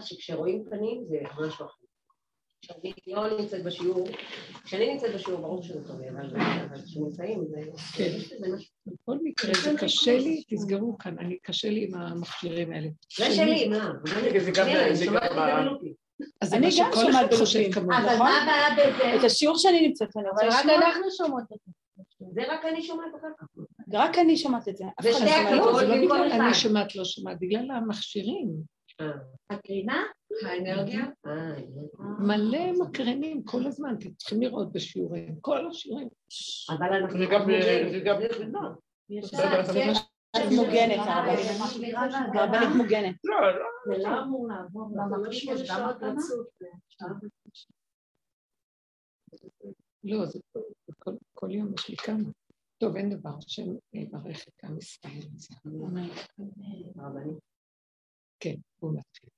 שכשרואים פנים זה משהו אחר. כשאני לא נמצאת בשיעור, כשאני נמצאת בשיעור ברור שזה טוב, אבל כשנמצאים זה... כן, בכל מקרה זה קשה לי, תסגרו כאן, אני קשה לי עם המכשירים האלה. זה שלי, מה? זה גם... אז אני גם שומעת חושב כמוהו, אבל מה הבעיה בזה? את השיעור שאני נמצאת עליו, אבל רק אנחנו שומעות את זה. זה רק אני שומעת אחר כך. רק אני שומעת את זה. זה שתי זה לא במקום בגלל אחד. אני שומעת, לא שומעת, בגלל המכשירים. הקרינה? האנרגיה? אה, מלא מקרנים כל הזמן, אתם צריכים לראות בשיעורים, כל השיעורים. אבל אנחנו... זה גם, זה גם, את מוגנת, הרבנית. מוגנת. לא, לא, זה לא אמור לעבור גם התרצות. לא, זה כל- יום יש לי כמה. טוב, אין דבר, השם יברך את עם ישראל. כן, בואו נתחיל.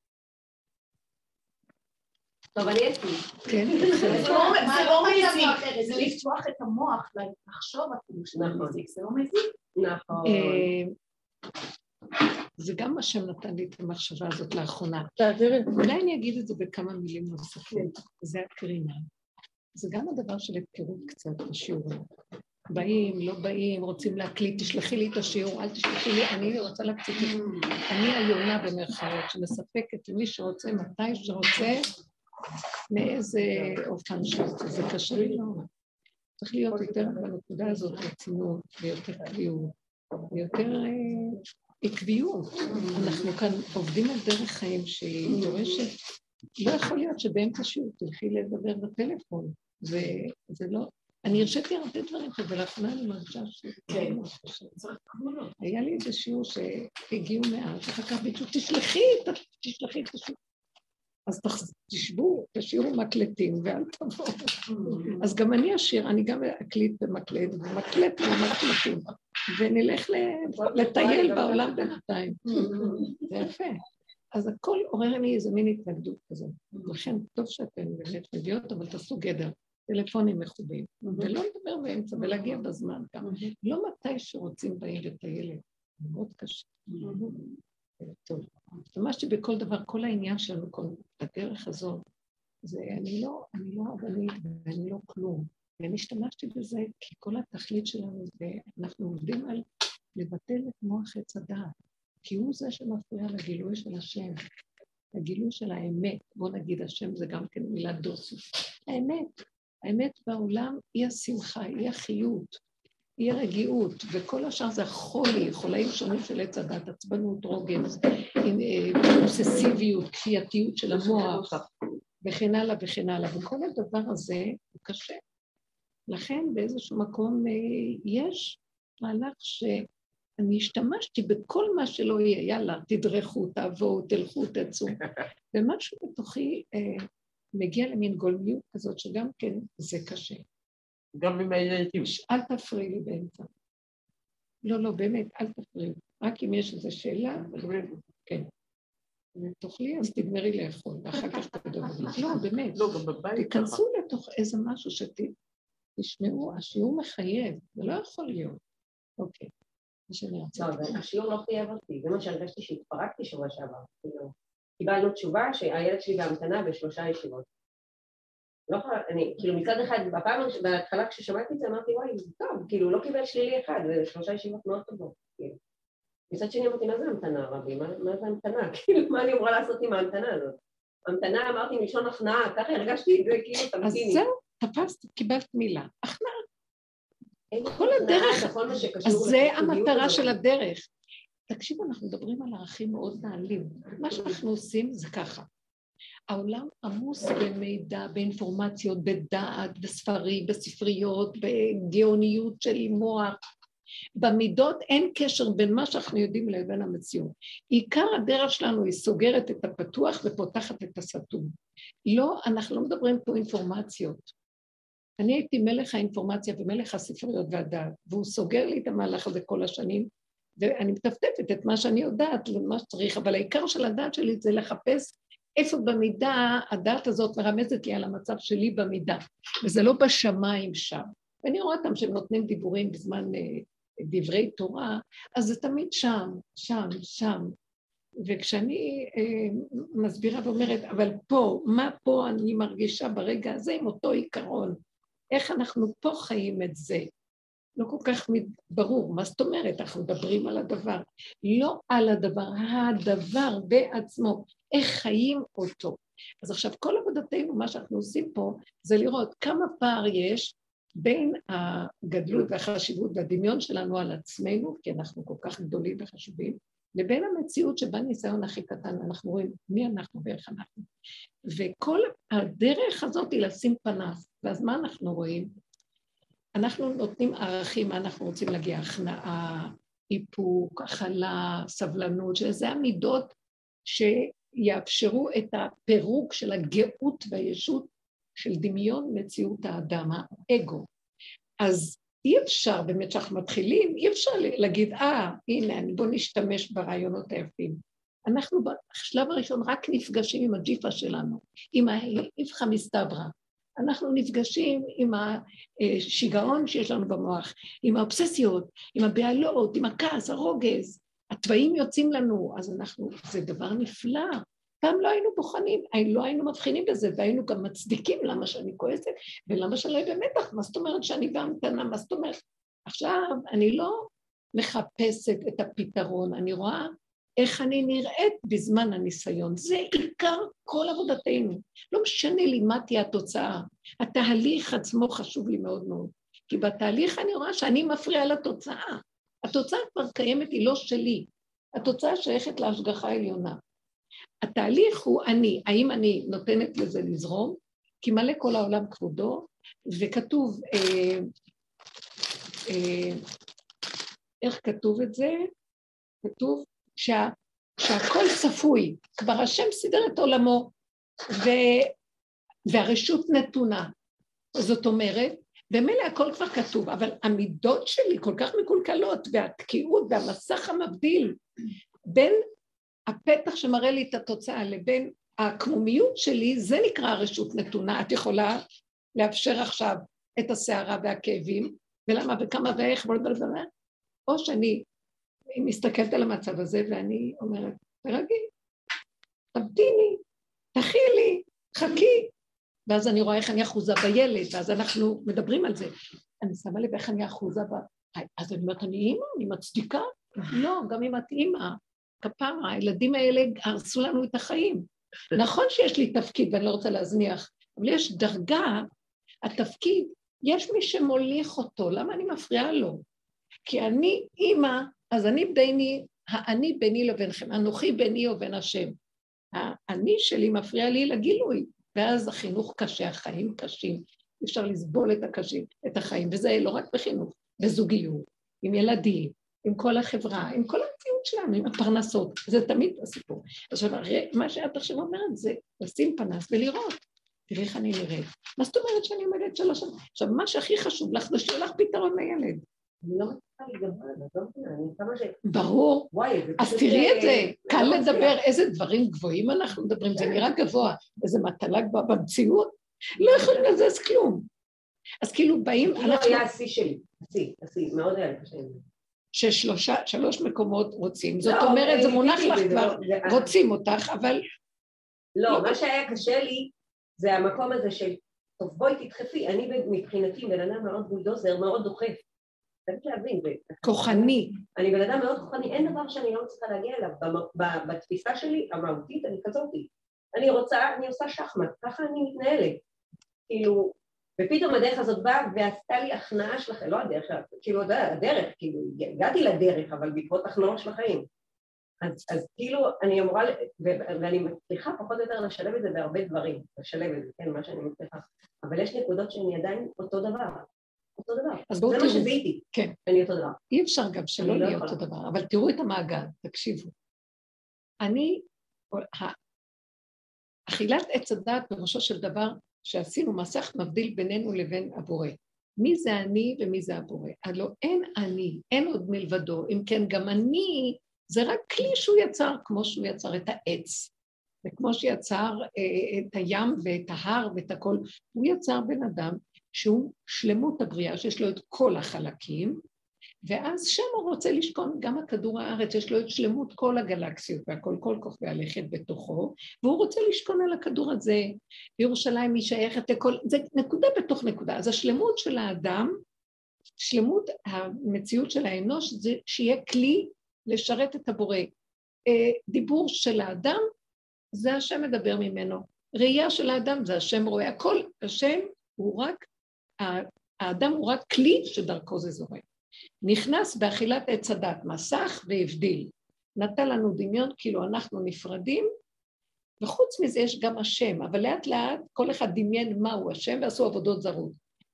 טוב, אני אצלי. כן, זה תתחיל. לא זה לא מזיק, זה לפתוח את המוח, לחשוב אפילו שזה נכון. מזיק, זה לא מזיק. נכון. אה, זה גם מה שנתן לי את המחשבה הזאת לאחרונה. תעבירי. אולי אני אגיד את זה בכמה מילים נוספות. זה הקרינה. זה גם הדבר של הפקרות קצת בשיעורים. באים, לא באים, רוצים להקליט, תשלחי לי את השיעור, אל תשלחי לי, אני רוצה זה. אני היונה במרכאות, שמספקת למי שרוצה, מתי שרוצה, מאיזה אופן שרוצה. זה קשה לי מאוד. צריך להיות יותר בנקודה הזאת רצינות, ויותר קביעות, ויותר אה, עקביות. אנחנו כאן עובדים על דרך חיים שהיא דורשת, לא יכול להיות שבאמצע שיעור תלכי לדבר בטלפון, וזה לא... אני הרשיתי הרבה דברים כאלה, ולאחרונה אני מרגישה ש... כן. היה לי איזה שיעור שהגיעו מעט, ואחר כך ביקשו, תשלחי, תשלחי את השיעור. אז תשבו, תשאירו מקלטים ואל תבואו. אז גם אני אשאיר, אני גם אקליט במקלט, ומקלט ומקלטים, ונלך לטייל בעולם בינתיים. זה יפה. אז הכל עורר לי איזה מין התנגדות כזאת. לכן טוב שאתן באמת מביאות, אבל תעשו גדר, טלפונים מכובים, ולא לדבר באמצע ולהגיע בזמן גם. לא מתי שרוצים באים לטיילת, זה מאוד קשה. טוב, ממש בכל דבר, כל העניין שלנו, כל הדרך הזאת, זה אני לא, אני לא רבנית ואני לא כלום. ואני השתמשתי בזה כי כל התכלית שלנו זה, אנחנו עובדים על לבטל את מוח עץ הדעת, כי הוא זה שמפריע לגילוי של השם, לגילוי של האמת. בוא נגיד, השם זה גם כן מילת דוסוס. האמת, האמת בעולם היא השמחה, היא החיות, היא הרגיעות, וכל השאר זה החולי, חולאים שונים של עץ הדת, עצבנות, רוגז, אה, אובססיביות, כפייתיות של המוח, וכן הלאה וכן הלאה, וכל הדבר הזה הוא קשה. לכן באיזשהו מקום אה, יש מהלך שאני השתמשתי בכל מה שלא יהיה, יאללה, תדרכו, תבואו, תלכו, תצאו, ומשהו בתוכי אה, מגיע למין גולמיות כזאת שגם כן זה קשה. גם עם הילדים. אל תפריעי לי באמצע. לא, לא, באמת, אל תפריעי. רק אם יש איזו שאלה, כן. אם תאכלי, אז תגמרי לאכול, ואחר כך תדברי. לא, באמת. לא, גם בבית. תיכנסו לתוך איזה משהו שתשמעו, השיעור מחייב, זה לא יכול להיות. אוקיי, זה שאני רוצה. לא, השיעור לא חייב אותי, זה מה שהרגשתי שהתפרקתי שבוע שעבר. כאילו, קיבלנו תשובה שהילד שלי בהמתנה בשלושה ישיבות. לא יכולה, אני, כאילו מצד אחד, בפעם, הראש- בהתחלה כששמעתי את זה אמרתי, וואי, זה טוב, כאילו לא קיבל שלילי אחד, זה שלושה ישיבות מאוד טובות, כאילו. מצד שני אמרתי, מה זה המתנה, רבי? מה, מה זה המתנה? כאילו, מה אני אמורה לעשות עם ההמתנה הזאת? המתנה, אמרתי, מלשון הכנעה, ככה הרגשתי את זה, כאילו, אז תמתיני. זהו, תפסת, קיבלת מילה. הכנעה. כל הדרך- אז זה המטרה. של הדרך. תקשיבו, אנחנו מדברים על ערכים מאוד נעלים. מה שאנחנו עושים זה ככה. העולם עמוס במידע, באינפורמציות, בדעת, בספרים, בספריות, בגאוניות של מוח. במידות אין קשר בין מה שאנחנו יודעים לבין המציאות. עיקר הדרך שלנו היא סוגרת את הפתוח ופותחת את הסתום. לא, אנחנו לא מדברים פה אינפורמציות. אני הייתי מלך האינפורמציה ומלך הספריות והדעת, והוא סוגר לי את המהלך הזה כל השנים, ואני מטפטפת את מה שאני יודעת ומה שצריך, אבל העיקר של הדעת שלי זה לחפש איפה במידה הדעת הזאת מרמזת לי על המצב שלי במידה, וזה לא בשמיים שם. ואני רואה אותם שהם נותנים דיבורים בזמן אה, דברי תורה, אז זה תמיד שם, שם, שם. וכשאני אה, מסבירה ואומרת, אבל פה, מה פה אני מרגישה ברגע הזה עם אותו עיקרון? איך אנחנו פה חיים את זה? לא כל כך ברור, מה זאת אומרת? אנחנו מדברים על הדבר. לא על הדבר, הדבר בעצמו, איך חיים אותו. אז עכשיו, כל עבודתנו, מה שאנחנו עושים פה, זה לראות כמה פער יש בין הגדלות והחשיבות והדמיון שלנו על עצמנו, כי אנחנו כל כך גדולים וחשובים, לבין המציאות שבה ניסיון הכי קטן, אנחנו רואים מי אנחנו ואיך אנחנו. וכל הדרך הזאת היא לשים פנס, ואז מה אנחנו רואים? אנחנו נותנים ערכים, מה אנחנו רוצים להגיע, הכנעה, איפוק, הכלה, סבלנות, שזה המידות שיאפשרו את הפירוק של הגאות והישות של דמיון מציאות האדם, האגו. אז אי אפשר, באמת כשאנחנו מתחילים, אי אפשר להגיד, אה, הנה, בואו נשתמש ברעיונות היפים. אנחנו בשלב הראשון רק נפגשים עם הג'יפה שלנו, עם האיפכא מסתברא. אנחנו נפגשים עם השיגעון שיש לנו במוח, עם האובססיות, עם הבהלות, עם הכעס, הרוגז. התוואים יוצאים לנו, אז אנחנו, זה דבר נפלא. פעם לא היינו בוחנים, לא היינו מבחינים בזה, והיינו גם מצדיקים למה שאני כועסת, ולמה שאני לא במתח, מה זאת אומרת שאני בהמתנה, מה זאת אומרת? עכשיו, אני לא מחפשת את הפתרון, אני רואה איך אני נראית בזמן הניסיון. זה עיקר כל עבודתנו. לא משנה לי מה תהיה התוצאה. התהליך עצמו חשוב לי מאוד מאוד. כי בתהליך אני רואה שאני מפריעה לתוצאה. התוצאה כבר קיימת, היא לא שלי. התוצאה שייכת להשגחה העליונה. התהליך הוא אני, האם אני נותנת לזה לזרום? כי מלא כל העולם כבודו, וכתוב, אה, אה, איך כתוב את זה? כתוב שה, שהכל צפוי, כבר השם סידר את עולמו, ו, והרשות נתונה. זאת אומרת, במילא הכל כבר כתוב, אבל המידות שלי כל כך מקולקלות, והתקיעות והמסך המבדיל בין הפתח שמראה לי את התוצאה לבין הקמומיות שלי, זה נקרא הרשות נתונה. את יכולה לאפשר עכשיו את הסערה והכאבים, ולמה וכמה ואיך, או שאני מסתכלת על המצב הזה ואני אומרת, תרגי, תמתיני, תכילי, חכי. ואז אני רואה איך אני אחוזה בילד, ואז אנחנו מדברים על זה. אני שמה לב איך אני אחוזה ב... אז אני אומרת, אני אימא, אני מצדיקה? לא, גם אם את אימא, כפרה, הילדים האלה הרסו לנו את החיים. נכון שיש לי תפקיד ואני לא רוצה להזניח, אבל יש דרגה, התפקיד, יש מי שמוליך אותו, למה אני מפריעה לו? כי אני אימא, אז אני ביני, האני ביני לבינכם, אנוכי ביני ובין השם. האני שלי מפריע לי לגילוי, ואז החינוך קשה, החיים קשים, אי אפשר לסבול את הקשים, את החיים, וזה לא רק בחינוך, בזוגיות, עם ילדים, עם כל החברה, עם כל המציאות שלנו, עם הפרנסות, זה תמיד הסיפור. עכשיו, מה שאת עכשיו אומרת זה לשים פנס ולראות, תראי איך אני נראית. מה זאת אומרת שאני עומדת שלוש שנים? עכשיו, מה שהכי חשוב לך זה שיהיה לך פתרון לילד. אני לא זה. ברור. אז תראי את זה, קל לדבר איזה דברים גבוהים אנחנו מדברים, זה נראה גבוה, איזה מטלה גבוהה במציאות, לא יכולים לזז כלום. אז כאילו באים, אנחנו... כאילו היה השיא שלי, השיא, השיא, מאוד היה קשה עם זה. ששלוש מקומות רוצים. זאת לא, אומרת, זה מונח לך כבר, רוצים אותך, אבל... לא, מה שהיה קשה לי זה המקום הזה של, טוב, בואי תדחפי, אני מבחינתי בן אדם מאוד בולדוזר, מאוד דוחף. צריך להבין. כוחני. אני בן אדם מאוד כוחני, אין דבר שאני לא מצליחה להגיע אליו. בתפיסה שלי, המהותית, אני כזאתי. אני רוצה, אני עושה שחמט, ככה אני מתנהלת. כאילו, ופתאום הדרך הזאת באה ועשתה לי הכנעה של החיים, לא הדרך, כאילו הדרך, כאילו הגעתי לדרך, אבל בעקבות הכנעות של החיים. אז, אז כאילו אני אמורה, ואני מצליחה פחות או יותר לשלב את זה בהרבה דברים, לשלב את זה, כן, מה שאני מצליחה, אבל יש נקודות שאני עדיין אותו דבר, אותו דבר. אז בואו תראו. זה מה שזיהיתי, כן. אני אותו דבר. אי אפשר גם שלא לא להיות אותו דבר, אבל תראו את המעגל, תקשיבו. אני, אכילת עץ הדת בראשו של דבר שעשינו מסך מבדיל בינינו לבין הבורא. מי זה אני ומי זה הבורא? הלוא אין אני, אין עוד מלבדו. אם כן, גם אני זה רק כלי שהוא יצר, כמו שהוא יצר את העץ, וכמו שיצר אה, את הים ואת ההר ואת הכל, הוא יצר בן אדם שהוא שלמות הבריאה, שיש לו את כל החלקים, ואז שם הוא רוצה לשכון גם על כדור הארץ, יש לו את שלמות כל הגלקסיות והכל, כל כוכבי הלכת בתוכו, והוא רוצה לשכון על הכדור הזה. וירושלים היא שייכת לכל, זה נקודה בתוך נקודה. אז השלמות של האדם, שלמות המציאות של האנוש, זה שיהיה כלי לשרת את הבורא. אה, דיבור של האדם, זה השם מדבר ממנו. ראייה של האדם זה השם רואה. הכל, השם הוא רק, האדם הוא רק כלי שדרכו זה זורק. נכנס באכילת עץ הדת, מסך והבדיל. נתן לנו דמיון כאילו אנחנו נפרדים, וחוץ מזה יש גם השם, אבל לאט לאט כל אחד דמיין מהו השם ועשו עבודות זרות.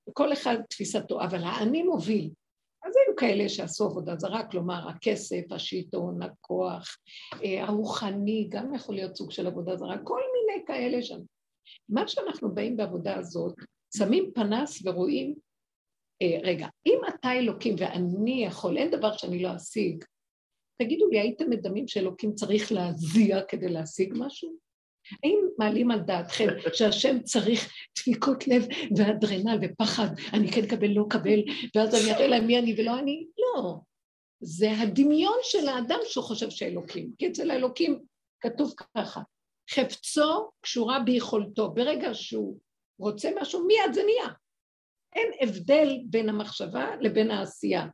וכל אחד תפיסתו, אבל האני מוביל. אז היו כאלה שעשו עבודה זרה, כלומר הכסף, השלטון, הכוח, אה, הרוחני, גם יכול להיות סוג של עבודה זרה, כל מיני כאלה שם. מה שאנחנו באים בעבודה הזאת, שמים פנס ורואים אה, רגע, אם אתה אלוקים ואני יכול, אין דבר שאני לא אשיג, תגידו לי, הייתם מדמים שאלוקים צריך להזיע כדי להשיג משהו? האם מעלים על דעתכם שהשם צריך דפיקות לב ואדרנל ופחד, אני כן אקבל, לא אקבל, ואז אני אראה להם מי אני ולא אני? לא. זה הדמיון של האדם שהוא חושב שאלוקים. כי אצל האלוקים כתוב ככה, חפצו קשורה ביכולתו. ברגע שהוא רוצה משהו, מיד זה נהיה. אין הבדל בין המחשבה לבין העשייה.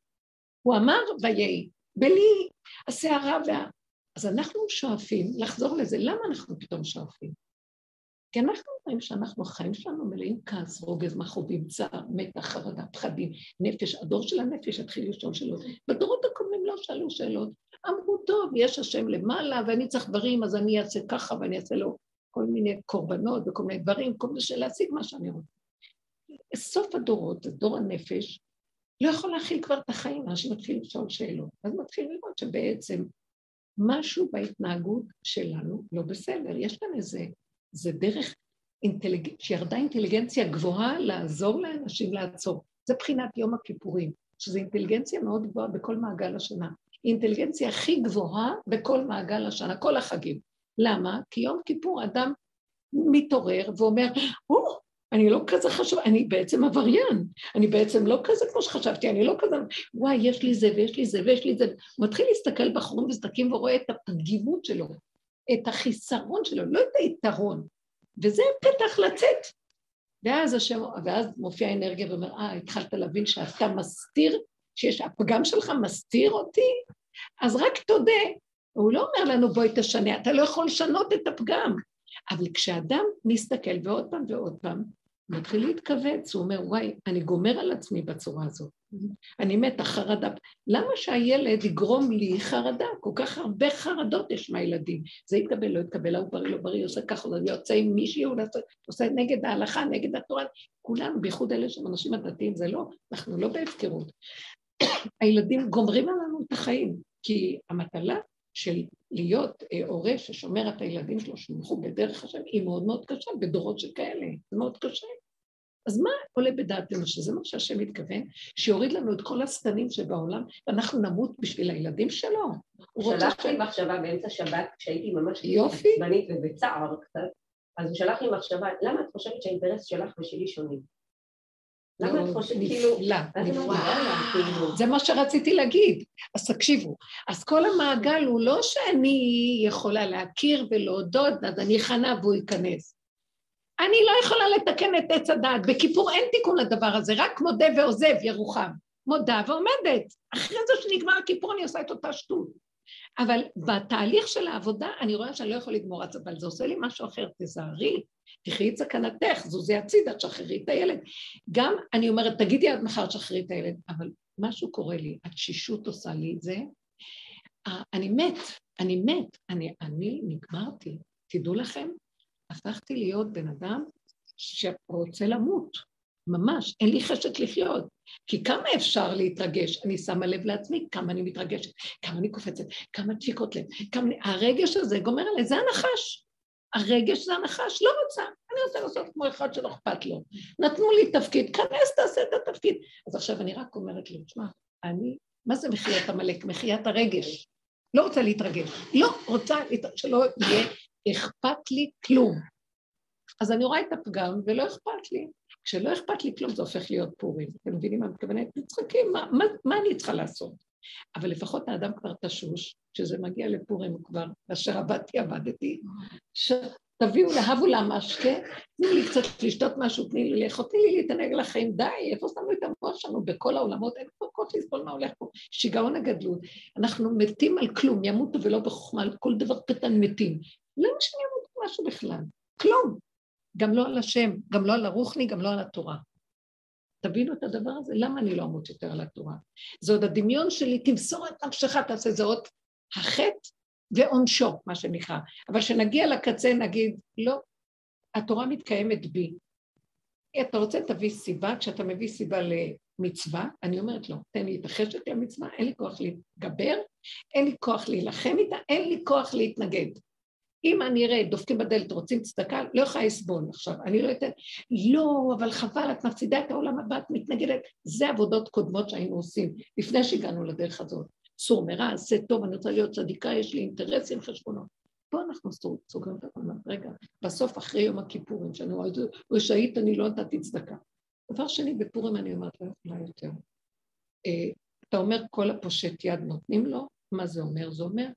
הוא אמר ויהי, בלי הסערה וה... אז אנחנו שואפים לחזור לזה. למה אנחנו פתאום שואפים? כי אנחנו רואים שאנחנו, החיים שלנו מלאים כעס, רוגז, מכאובים, צער, מתח, חרדה, פחדים, נפש. הדור של הנפש יתחיל לשאול שאלות. בדורות הקודמים לא שאלו שאלות. אמרו, טוב, יש השם למעלה ואני צריך דברים, אז אני אעשה ככה ואני אעשה לו כל מיני קורבנות וכל מיני דברים, כל מיני של להשיג מה שאני רוצה. סוף הדורות, דור הנפש, לא יכול להכיל כבר את החיים, אנשים מתחילים לשאול שאלות. אז מתחילים לראות שבעצם משהו בהתנהגות שלנו לא בסדר. יש כאן איזה, זה דרך אינטליג... שירדה אינטליגנציה גבוהה לעזור לאנשים לעצור. זה בחינת יום הכיפורים, שזו אינטליגנציה מאוד גבוהה בכל מעגל השנה. היא אינטליגנציה הכי גבוהה בכל מעגל השנה, כל החגים. למה? כי יום כיפור אדם מתעורר ואומר, או, אני לא כזה חשוב, אני בעצם עבריין, אני בעצם לא כזה כמו שחשבתי, אני לא כזה, וואי, יש לי זה ויש לי זה ויש לי זה. הוא מתחיל להסתכל בחורים וסדקים ורואה את הפגימות שלו, את החיסרון שלו, לא את היתרון. וזה פתח לצאת. ואז השם, ואז מופיעה האנרגיה ואומר, אה, התחלת להבין שאתה מסתיר, שיש, הפגם שלך מסתיר אותי? אז רק תודה. הוא לא אומר לנו, בואי תשנה, אתה לא יכול לשנות את הפגם. אבל כשאדם מסתכל ועוד פעם ועוד פעם, מתחיל להתכווץ, הוא אומר, וואי, אני גומר על עצמי בצורה הזאת. אני מתה, חרדה. למה שהילד יגרום לי חרדה? כל כך הרבה חרדות יש מהילדים. זה יתקבל, לא יתקבל, ההוא בריא, לא בריא, עושה ככה, יוצא עם מישהי, הוא עושה נגד ההלכה, נגד התורה. כולנו, בייחוד אלה שהם אנשים הדתיים, זה לא, אנחנו לא בהפקרות. הילדים גומרים עלינו את החיים, כי המטלה של להיות אה, הורה ששומר את הילדים שלו, שילכו בדרך השם, היא מאוד מאוד קשה בדורות שכאלה, זה מאוד קשה. אז מה עולה בדעתנו, שזה מה שהשם מתכוון, שיוריד לנו את כל השטנים שבעולם, ואנחנו נמות בשביל הילדים שלו? שלח לי מחשבה באמצע שבת, כשהייתי ממש יופי. עצבנית ובצער קצת, אז הוא שלח לי מחשבה, למה את חושבת שהאינטרס שלך ושלי שונים? למה את חושבת, כאילו... אמרתי, נפלא. וואלה, כאילו... זה מה שרציתי להגיד. אז תקשיבו, אז כל המעגל הוא לא שאני יכולה להכיר ולהודות, אז אני אכנע והוא ייכנס. אני לא יכולה לתקן את עץ הדעת. בכיפור אין תיקון לדבר הזה, רק מודה ועוזב ירוחם. מודה ועומדת. אחרי זה שנגמר הכיפור אני עושה את אותה שטות. אבל בתהליך של העבודה אני רואה שאני לא יכול לגמור את זה, אבל זה עושה לי משהו אחר, תזהרי, תחי את סכנתך, זוזי הצידה, תשחררי את הילד. גם אני אומרת, תגידי עד מחר תשחררי את הילד, אבל משהו קורה לי, התשישות עושה לי את זה, אה, אני מת, אני מת, אני, אני נגמרתי. תדעו לכם, הפכתי להיות בן אדם שרוצה למות, ממש, אין לי חשק לחיות. כי כמה אפשר להתרגש? אני שמה לב לעצמי כמה אני מתרגשת, כמה אני קופצת, כמה דפיקות לב, כמה... אני- הרגש הזה גומר עליי, זה הנחש. הרגש זה הנחש, לא רוצה, אני רוצה לעשות כמו אחד שלא אכפת לו. נתנו לי תפקיד, כנס תעשה את התפקיד. אז עכשיו אני רק אומרת לו, תשמע, אני, מה זה מחיית עמלק? מחיית הרגש. לא רוצה להתרגש. לא רוצה להת- שלא יהיה אכפת לי כלום. אז אני רואה את הפגם ולא אכפת לי. כשלא אכפת לי כלום זה הופך להיות פורים. אתם מבינים מה מתכוונת? מצחקים, מה, מה, מה אני צריכה לעשות? אבל לפחות האדם כבר תשוש, כשזה מגיע לפורים כבר, אשר עבדתי עבדתי, ש... תביאו להבו לה משקה, תנו לי קצת לשתות משהו, תני לי לאכול, תני לי להתענג לחיים, די, איפה שמנו את המוח שלנו בכל העולמות, אין פה כוח לסבול מה הולך פה, שיגעון הגדלות. אנחנו מתים על כלום, ימותו ולא בחוכמה, על כל דבר קטן מתים. למה שאני אמות משהו בכלל? כלום. גם לא על השם, גם לא על הרוחני, גם לא על התורה. תבינו את הדבר הזה, למה אני לא אמות יותר על התורה? זה עוד הדמיון שלי, תמסור את נפשך, תעשה זה עוד החטא ועונשו, מה שנקרא. אבל כשנגיע לקצה נגיד, לא, התורה מתקיימת בי. אתה רוצה, תביא סיבה, כשאתה מביא סיבה למצווה, אני אומרת לו, תן לי את החשק למצווה, אין לי כוח להתגבר, אין לי כוח להילחם איתה, אין לי כוח להתנגד. אם אני אראה, דופקים בדלת, רוצים צדקה, לא יכולה לסבול עכשיו, אני לא אתן, לא, אבל חבל, את מפסידה את העולם הבא, את מתנגדת, זה עבודות קודמות שהיינו עושים, לפני שהגענו לדרך הזאת. סור מרע, עשה טוב, אני רוצה להיות צדיקה, יש לי אינטרסים, חשבונות. פה אנחנו סוגרים את העולם, רגע, בסוף אחרי יום הכיפורים, שאני זה, רשאית אני לא נתתי צדקה. דבר שני, בפורים אני אומרת, לא יכולה יותר. אה, אתה אומר, כל הפושט יד נותנים לו, מה זה אומר? זה אומר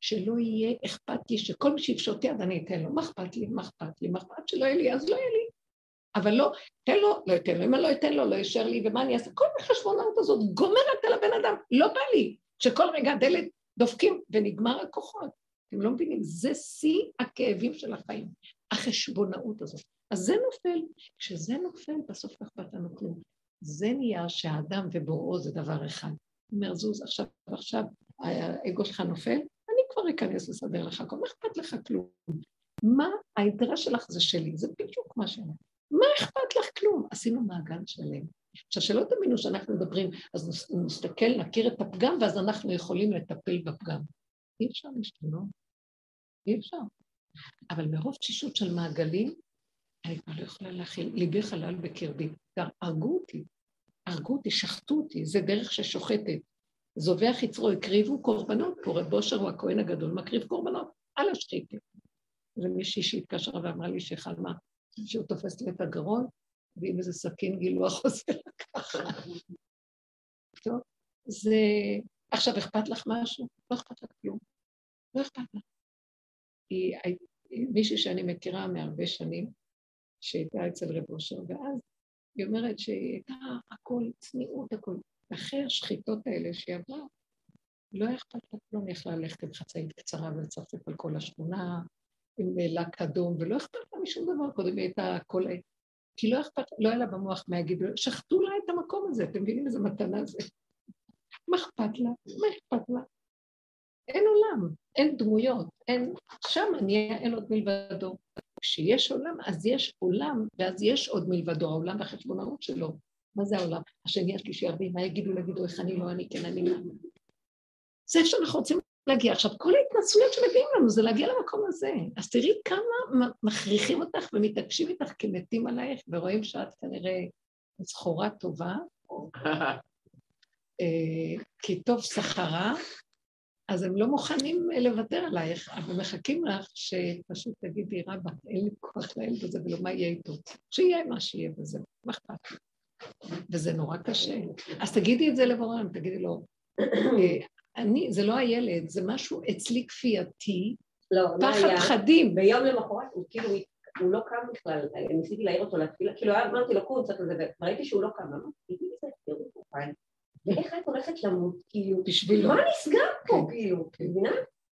שלא יהיה אכפת לי שכל מי שיפשוט יד אני אתן לו, מה אכפת לי, מה אכפת לי, מה אכפת שלא יהיה לי, אז לא יהיה לי. אבל לא, תן לו, לא אתן לו, אם אני לא אתן לו, לא יישאר לי, ומה אני אעשה? כל החשבונאות הזאת גומרת על הבן אדם, לא בא לי. שכל רגע דלת דופקים ונגמר הכוחות. אתם לא מבינים? זה שיא הכאבים של החיים, החשבונאות הזאת. אז זה נופל. כשזה נופל, בסוף לא אכפת לנו כלום. זה נהיה שהאדם ובוראו זה דבר אחד. הוא אומר, זוז, עכשיו, עכשיו האגו שלך נופל, כבר אכנס לסדר לך הכל, מה אכפת לך כלום? מה האינטרס שלך זה שלי, זה בדיוק מה שאני מה אכפת לך כלום? עשינו מעגל שלם. עכשיו, שלא תאמינו שאנחנו מדברים, אז נסתכל, נכיר את הפגם, ואז אנחנו יכולים לטפל בפגם. אי אפשר להשתנות, אי אפשר. אבל מרוב תשישות של מעגלים, אני כבר לא יכולה להכיל, ליבי חלל בקרבי. הרגו אותי, הרגו אותי, שחטו אותי, זה דרך ששוחטת. זובח יצרו, הקריבו קורבנות, פה רב אושר הוא הכהן הגדול, מקריב קורבנות על השחיתים. ומישהי שהתקשרה ואמרה לי שחלמה שהוא תופס לי את הגרון, ועם איזה סכין גילוח עושה לה ככה. טוב, זה... עכשיו, אכפת לך משהו? לא אכפת לך כלום. לא אכפת לך. היא מישהי שאני מכירה מהרבה שנים, שהייתה אצל רב אושר, ואז היא אומרת שהיא הייתה הכל צניעות, הכל. אחרי השחיטות האלה שהיא עברה, לא אכפת לה כלום, היא יכלה ללכת עם חצאית קצרה ולצפצף על כל השכונה, עם לק אדום, ולא אכפת לה משום דבר, קודם היא הייתה כל... כי לא אכפת, לא היה לה במוח מה יגידו, שחטו לה את המקום הזה, אתם מבינים איזה מתנה זה? מה אכפת לה? מה אכפת לה? אין עולם, אין דמויות, אין, שם אני אין עוד מלבדו. כשיש עולם, אז יש עולם, ואז יש עוד מלבדו, העולם והחשבונאות שלו. מה זה העולם? השני, השלישי, הרביעי, מה יגידו, יגידו, איך אני לא, אני כן, אני לא. זה איפה שאנחנו רוצים להגיע. עכשיו, כל ההתנצלויות שמביאים לנו זה להגיע למקום הזה. אז תראי כמה מכריחים אותך ומתעקשים איתך כי מתים עלייך, ורואים שאת כנראה זכורה טובה, אה, כי טוב שכרה, אז הם לא מוכנים לוותר עלייך, אבל מחכים לך שפשוט תגידי, רבא, אין לי כוח לילד הזה ולא מה יהיה איתו. שיהיה מה שיהיה בזה, מה אכפת לי? וזה נורא קשה. אז תגידי את זה לבורם, תגידי לו, אה, אני, זה לא הילד, זה משהו אצלי כפייתי, לא, לא פחד היה. פחדים. ביום למחרת הוא כאילו, הוא לא קם בכלל, ניסיתי להעיר אותו לתפילה, כאילו אמרתי לו קום קצת לזה, וראיתי שהוא לא קם, אמרתי, איזה ואיך את הולכת למות, כאילו, בשבילו. מה נסגר פה, כן. כאילו, את מבינה?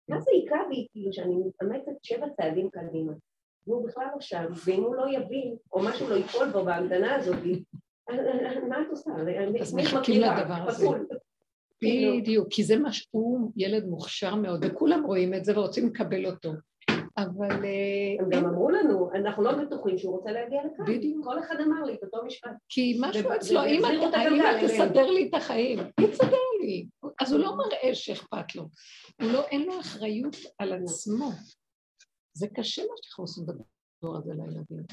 מה זה היכה בי, כאילו, שאני מתאמצת שבע צעדים קדימה, והוא בכלל לא שם, ואם הוא לא יבין, או משהו לא ייפול בו בהמתנה הזאת, מה את עושה? אז מחכים לדבר הזה. בדיוק, כי זה מה שהוא ילד מוכשר מאוד, וכולם רואים את זה ורוצים לקבל אותו. אבל אה, הם גם אמרו לנו, אנחנו לא בטוחים שהוא רוצה להגיע לכאן. בדיוק. כל אחד אמר לי את אותו משפט. כי משהו אצלו, אם אליהם. תסדר לי את החיים, תסדר לי. אז הוא לא מראה שאכפת לו. הוא לא, אין לו אחריות על עצמו. זה קשה מה שאנחנו עושים בדור הזה לילדים.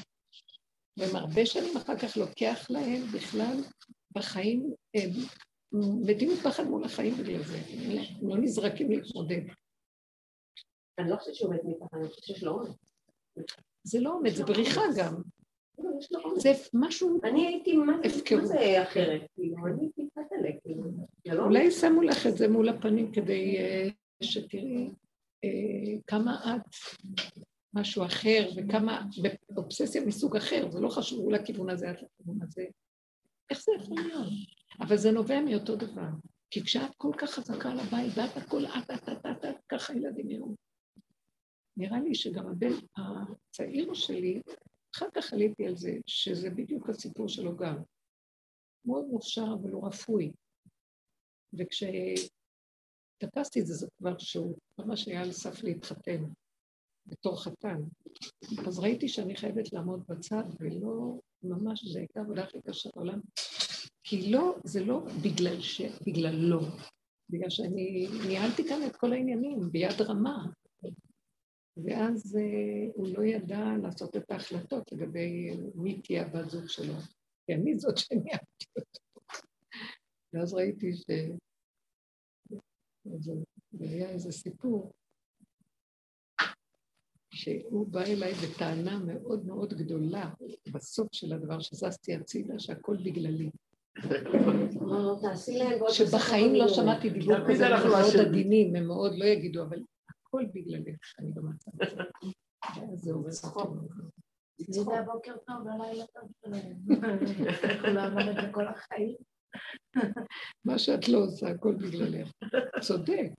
והם הרבה שנים אחר כך לוקח להם בכלל בחיים, הם מתים מפחד מול החיים בגלל זה. הם לא נזרקים להתמודד. אני לא חושבת שהוא מת מפחד, אני חושבת שיש לו עונש. זה לא עומד, זה בריחה גם. אומץ. זה משהו, אני הייתי, מה זה- אחרת? כאילו, אני טיפה תלק, כאילו, לא... אולי שמו לך את זה מול הפנים כדי אה, שתראי אה, כמה את משהו אחר וכמה באובססיה מסוג אחר, זה לא חשוב, הוא לכיוון הזה, את לכיוון הזה. איך זה יכול להיות? אבל זה נובע מאותו דבר. כי כשאת כל כך חזקה על הבית, ואת הכל את, את, את, את, את, ככה ילדים יראו. נראה לי שגם הבן הצעיר שלי, אחר כך עליתי על זה, שזה בדיוק הסיפור שלו גם. מאוד מוכשר, אבל הוא רפוי. וכשתפסתי את זה, זה כבר שהוא ממש היה על סף להתחתן, בתור חתן. אז ראיתי שאני חייבת לעמוד בצד, ולא, ממש, זו הייתה העבודה הכי קשה בעולם. כי לא, זה לא בגלל ש... בגלל לא. בגלל שאני ניהלתי כאן את כל העניינים ביד רמה. ואז אה, הוא לא ידע לעשות את ההחלטות לגבי מי תהיה הבת זוג שלו. כי אני זאת שניהלתי אותו. ואז ראיתי ש... זה היה איזה סיפור, שהוא בא אליי בטענה מאוד מאוד גדולה, בסוף של הדבר שזזתי הצידה, שהכל בגללי. שבחיים לא שמעתי דיבור כזה, הם מאוד. עדינים, הם מאוד לא יגידו, אבל הכל בגללי, אני במצב הזה. ואז זה אותי. זה הבוקר טוב והלילה טוב שלהם. לומד לכל החיים. מה שאת לא עושה, הכל בגללך. צודק.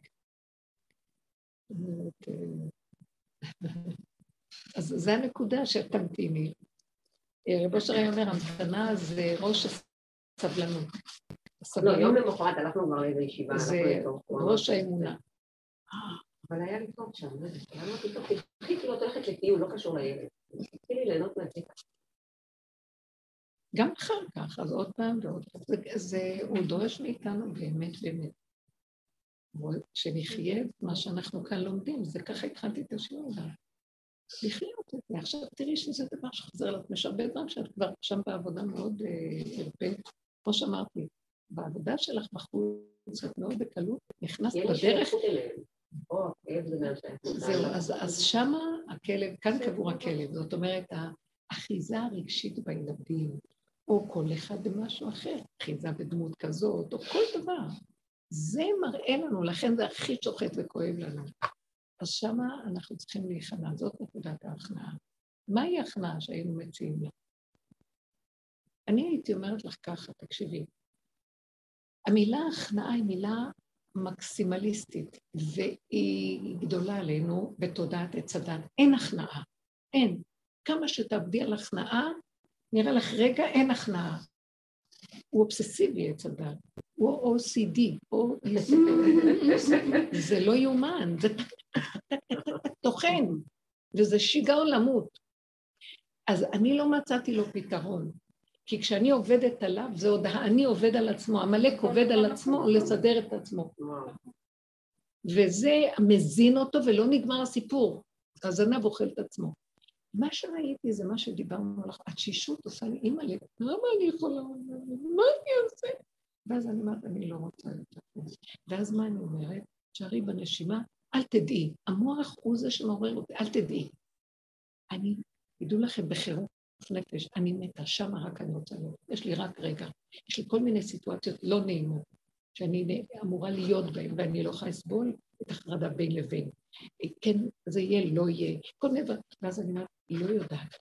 אז זו הנקודה שתמתיני. אה, רב היה אומר, המתנה זה ראש הסבלנות. לא, יום למחרת הלכנו כבר לאיזו ישיבה. זה. ראש האמונה. אבל היה לי טוב שם, לא למה פתאום התחלתי להיות הולכת לטיול, לא קשור לילד. התחילי ליהנות מהקטע. גם אחר כך, אז עוד פעם ועוד פעם. זה, זה, הוא דורש מאיתנו באמת באמת. שנחיה את מה שאנחנו כאן לומדים, זה ככה התחלתי את השיעור גם. לחיות את זה. עכשיו תראי שזה דבר שחוזר עצמך. יש הרבה דברים שאת כבר שם בעבודה מאוד אה, הרפאת. כמו שאמרתי, בעבודה שלך בחוץ, את מאוד בקלות נכנסת בדרך מהשייכות. זהו, אז שמה הכלב, כאן קבור הכלב, זאת אומרת, האחיזה הרגשית בילדים, או כל אחד במשהו אחר, אחיזה בדמות כזאת, או כל דבר. זה מראה לנו, לכן זה הכי שוחט וכואב לנו. אז שמה אנחנו צריכים להיכנע, זאת נקודת ההכנעה. מהי ההכנעה שהיינו מציעים לה? אני הייתי אומרת לך ככה, תקשיבי, המילה הכנעה היא מילה מקסימליסטית, והיא גדולה עלינו בתודעת עץ הדת. אין הכנעה, אין. כמה שתעבדי על הכנעה, נראה לך רגע, אין הכנעה. הוא אובססיבי עץ הדת, הוא OCD. זה לא יאומן, זה טוחן, וזה שיגעון למות. אז אני לא מצאתי לו פתרון. כי כשאני עובדת עליו, זה עוד האני עובד על עצמו, עמלק עובד על עצמו לסדר את עצמו. וזה מזין אותו ולא נגמר הסיפור. הזנב אוכל את עצמו. מה שראיתי זה מה שדיברנו עליו, התשישות עושה לי, אימא לי, למה אני יכולה, מה אני אעשה? ואז אני אומרת, אני לא רוצה יותר. ואז מה אני אומרת? שערי בנשימה, אל תדעי, המוח הוא זה שמעורר אותי, אל תדעי. אני, תדעו לכם, בחירוף נפש, אני מתה, שמה רק אני רוצה להיות. יש לי רק רגע. יש לי כל מיני סיטואציות לא נעימות, שאני אמורה להיות בהן, ואני לא יכולה לסבול את החרדה בין לבין. כן, זה יהיה, לא יהיה. כל מיני דברים. ואז אני אומרת, לא יודעת.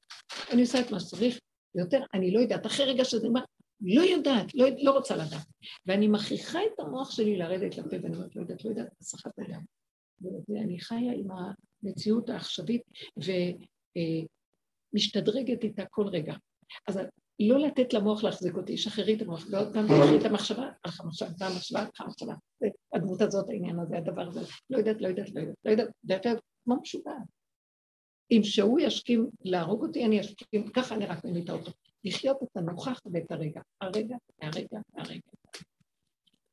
אני עושה את מה שצריך, יותר, אני לא יודעת. אחרי רגע שזה אומר, לא יודעת, לא, לא רוצה לדעת. ואני מכריחה את המוח שלי לרדת לפה, ואני אומרת, לא יודעת, לא יודעת, הסחת אדם. ואני חיה עם המציאות העכשווית, ומשתדרגת איתה כל רגע. אז לא לתת למוח להחזיק אותי, שחררי את המוח, ועוד פעם תקחי את המחשבה, הלך המחשבה, פעם המחשבה, הלך המחשבה. הדמות הזאת, העניין הזה, הדבר הזה, לא יודעת, לא יודעת, לא יודעת, לא יודעת, לא יודעת, כמו משוגעת. אם שהוא ישכים להרוג אותי, אני אשכים, ככה אני רק ממיתה אותו. לחיות את הנוכח ואת הרגע. הרגע, הרגע, הרגע.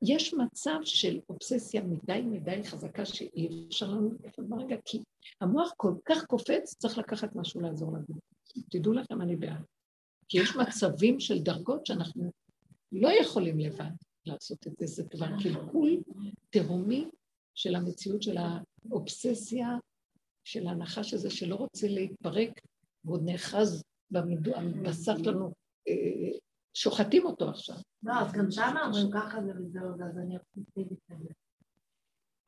יש מצב של אובססיה מדי מדי חזקה שאי אפשר לנו לפעול ברגע, כי המוח כל כך קופץ, צריך לקחת משהו לעזור לנו. תדעו לכם, אני בעד. כי יש מצבים של דרגות שאנחנו לא יכולים לבד לעשות את זה, זה כבר קלקול תהומי של המציאות של האובססיה, של הנחש הזה שלא רוצה להתפרק, ועוד נאחז הבשר שלנו, אה, שוחטים אותו עכשיו. לא, אז גם שם אומרים ככה זה וזהו, אז אני אופטימית.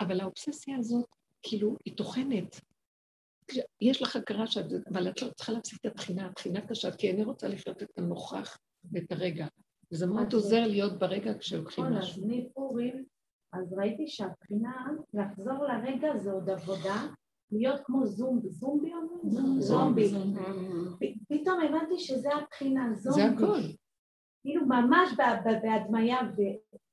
אבל האובססיה הזאת, כאילו, היא טוחנת. יש לך הכרה שאת, אבל את לא צריכה להפסיק את התחינה, התחינה קשה, כי אני רוצה לחיות את הנוכח ואת הרגע. וזה מאוד אז- עוזר להיות ברגע כשלוקחים נכון, אז משהו. מפורים, אז ראיתי שהבחינה, לחזור לרגע זה עוד עבודה, להיות כמו זום, זומבי אומרים? זומבי. פתאום הבנתי שזה הבחינה, זומבי. זה הכל. כאילו ממש בהדמיה,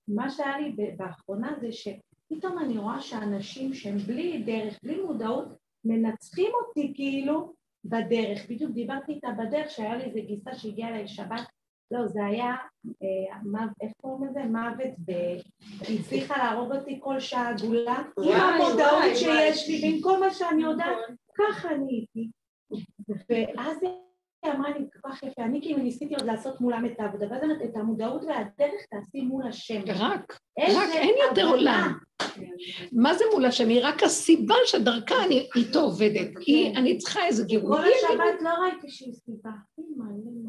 ומה שהיה לי באחרונה זה שפתאום אני רואה שאנשים שהם בלי דרך, בלי מודעות, מנצחים אותי כאילו בדרך. בדיוק דיברתי איתה בדרך, שהיה לי איזה גיסה שהגיעה אליי שבת, לא, זה היה, אה, מוות- איך קוראים לזה? מוות ב... היא הצליחה להרוג אותי כל שעה עגולה, עם המודעות שיש לי, ועם כל מה שאני יודעת, ככה אני איתי. ואז היא אמרה לי כל כך יפה, אני כאילו ניסיתי עוד לעשות מולם את העבודה, ואז אני אומרת, את המודעות והדרך תעשי מול השם. רק, רק, אין יותר. עולם. מה זה מול השם? היא רק הסיבה שדרכה אני איתו עובדת. היא, אני צריכה איזה גירוי. כל השבת לא ראיתי שהיא סיבה. אימא, אימא.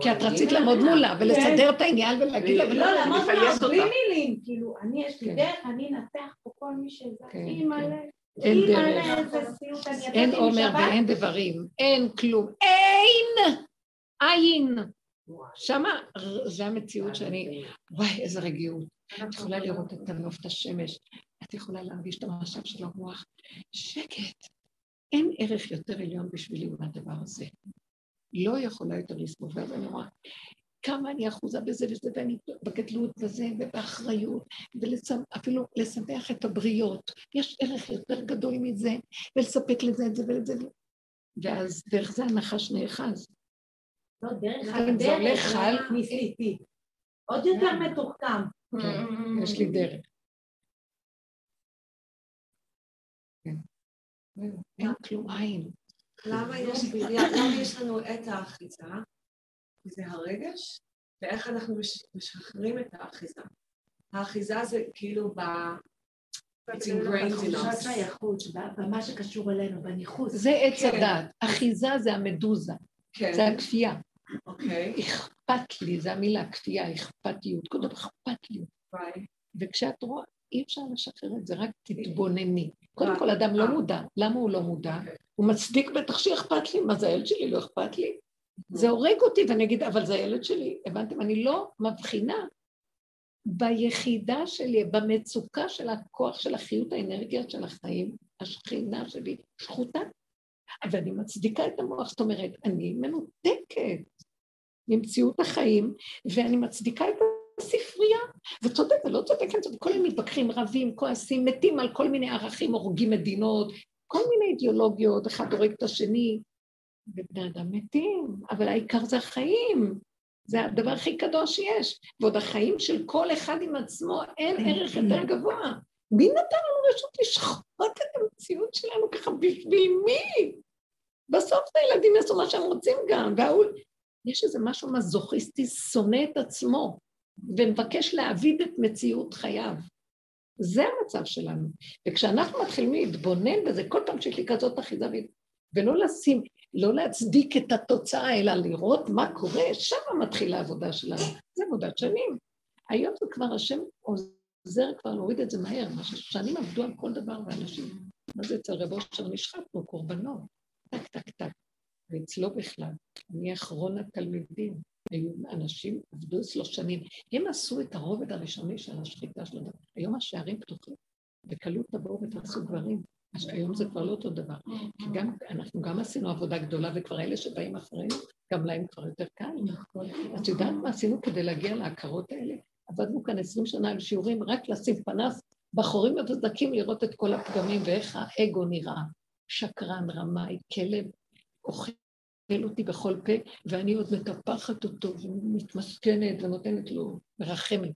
כי את רצית לעמוד מולה ולסדר את העניין ולהגיד לה, לא, לעמוד לפייס לה אותה. בלי מילים, כאילו, אני, יש לי כן. דרך, אני אנצח פה כל מי שזה, כן, אימא'לה, אין דרך. אין עומר ואין דברים, אין כלום, אין! עין! שמה, זה המציאות שאני, וואי, איזה רגיעות. את יכולה לראות את הנוף, את השמש, את יכולה להרגיש את המשאב של הרוח. שקט. אין ערך יותר עליון בשבילי מהדבר הזה. לא יכולה יותר לסמוך, ואז אני רואה כמה אני אחוזה בזה וזה, ואני בגדלות וזה, ובאחריות, ואפילו לשמח את הבריות. יש ערך יותר גדול מזה, ולספק לזה את זה ולזה. ואז דרך זה הנחש נאחז. לא, דרך זה הולך הדרך, חל- ניסיתי. עוד יותר מתוחכם. כן, יש לי דרך. כן. אין כלום עין. למה יש, למה יש לנו את האחיזה? זה הרגש, ואיך אנחנו מש- משחררים את האחיזה. האחיזה זה כאילו ב... בתחושת. שייכות, במה שקשור אלינו, בניחוס. זה עץ כן. הדת. אחיזה זה המדוזה, כן, זה הכפייה. אוקיי, אכפת לי, זה המילה, כפייה, אכפתיות. קודם אכפת לי. וכשאת רואה, אי אפשר לשחרר את זה, רק תתבונני. קודם כל, אדם לא מודע. למה הוא לא מודע? הוא מצדיק בטח שאכפת לי, מה זה הילד שלי? לא אכפת לי? זה הורג אותי, ואני אגיד, אבל זה הילד שלי. הבנתם? אני לא מבחינה ביחידה שלי, במצוקה של הכוח של החיות האנרגיה של החיים, השכינה שלי שחוטה. ואני מצדיקה את המוח, זאת אומרת, אני מנותקת ממציאות החיים, ואני מצדיקה את הספרייה, וצודק ולא צודק, אני צודק, כל מיני מתווכחים, רבים, כועסים, מתים על כל מיני ערכים, הורגים מדינות, כל מיני אידיאולוגיות, אחד הורג את השני, ובני אדם מתים, אבל העיקר זה החיים, זה הדבר הכי קדוש שיש, ועוד החיים של כל אחד עם עצמו, אין ערך יותר גבוה. מי נתן לנו רשות לשחוט את המציאות שלנו ככה, בשביל מי? בסוף הילדים יעשו מה שהם רוצים גם, וההוא... יש איזה משהו מזוכיסטי, שונא את עצמו, ומבקש להעביד את מציאות חייו. זה המצב שלנו. וכשאנחנו מתחילים להתבונן בזה, כל פעם שיש לי כזאת אחיזה, ולא לשים, לא להצדיק את התוצאה, אלא לראות מה קורה, שם מתחילה העבודה שלנו. זה עבודת שנים. היום זה כבר, השם עוזר כבר להוריד את זה מהר, מה ששנים עבדו על כל דבר ואנשים. מה זה אצל רבו אשר נשחטנו? קורבנות. טק, טק, טק. ואצלו בכלל, אני אחרון התלמידים. היו אנשים, עבדו אצלו שנים. הם עשו את הרובד הראשוני של השחיטה של הדבר. היום השערים פתוחים, בקלות תבואו ותעשו דברים. היום זה כבר לא אותו דבר. כי גם, אנחנו גם עשינו עבודה גדולה, וכבר אלה שבאים אחרינו, גם להם כבר יותר קל. את יודעת מה עשינו כדי להגיע להכרות האלה? עבדנו כאן עשרים שנה על שיעורים, רק לשים פנס בחורים מבוזקים לראות את כל הפגמים ואיך האגו נראה. שקרן, רמאי, כלב, אוכל אותי בכל פה, ואני עוד מטפחת אותו ומתמסכנת ונותנת לו, מרחמת.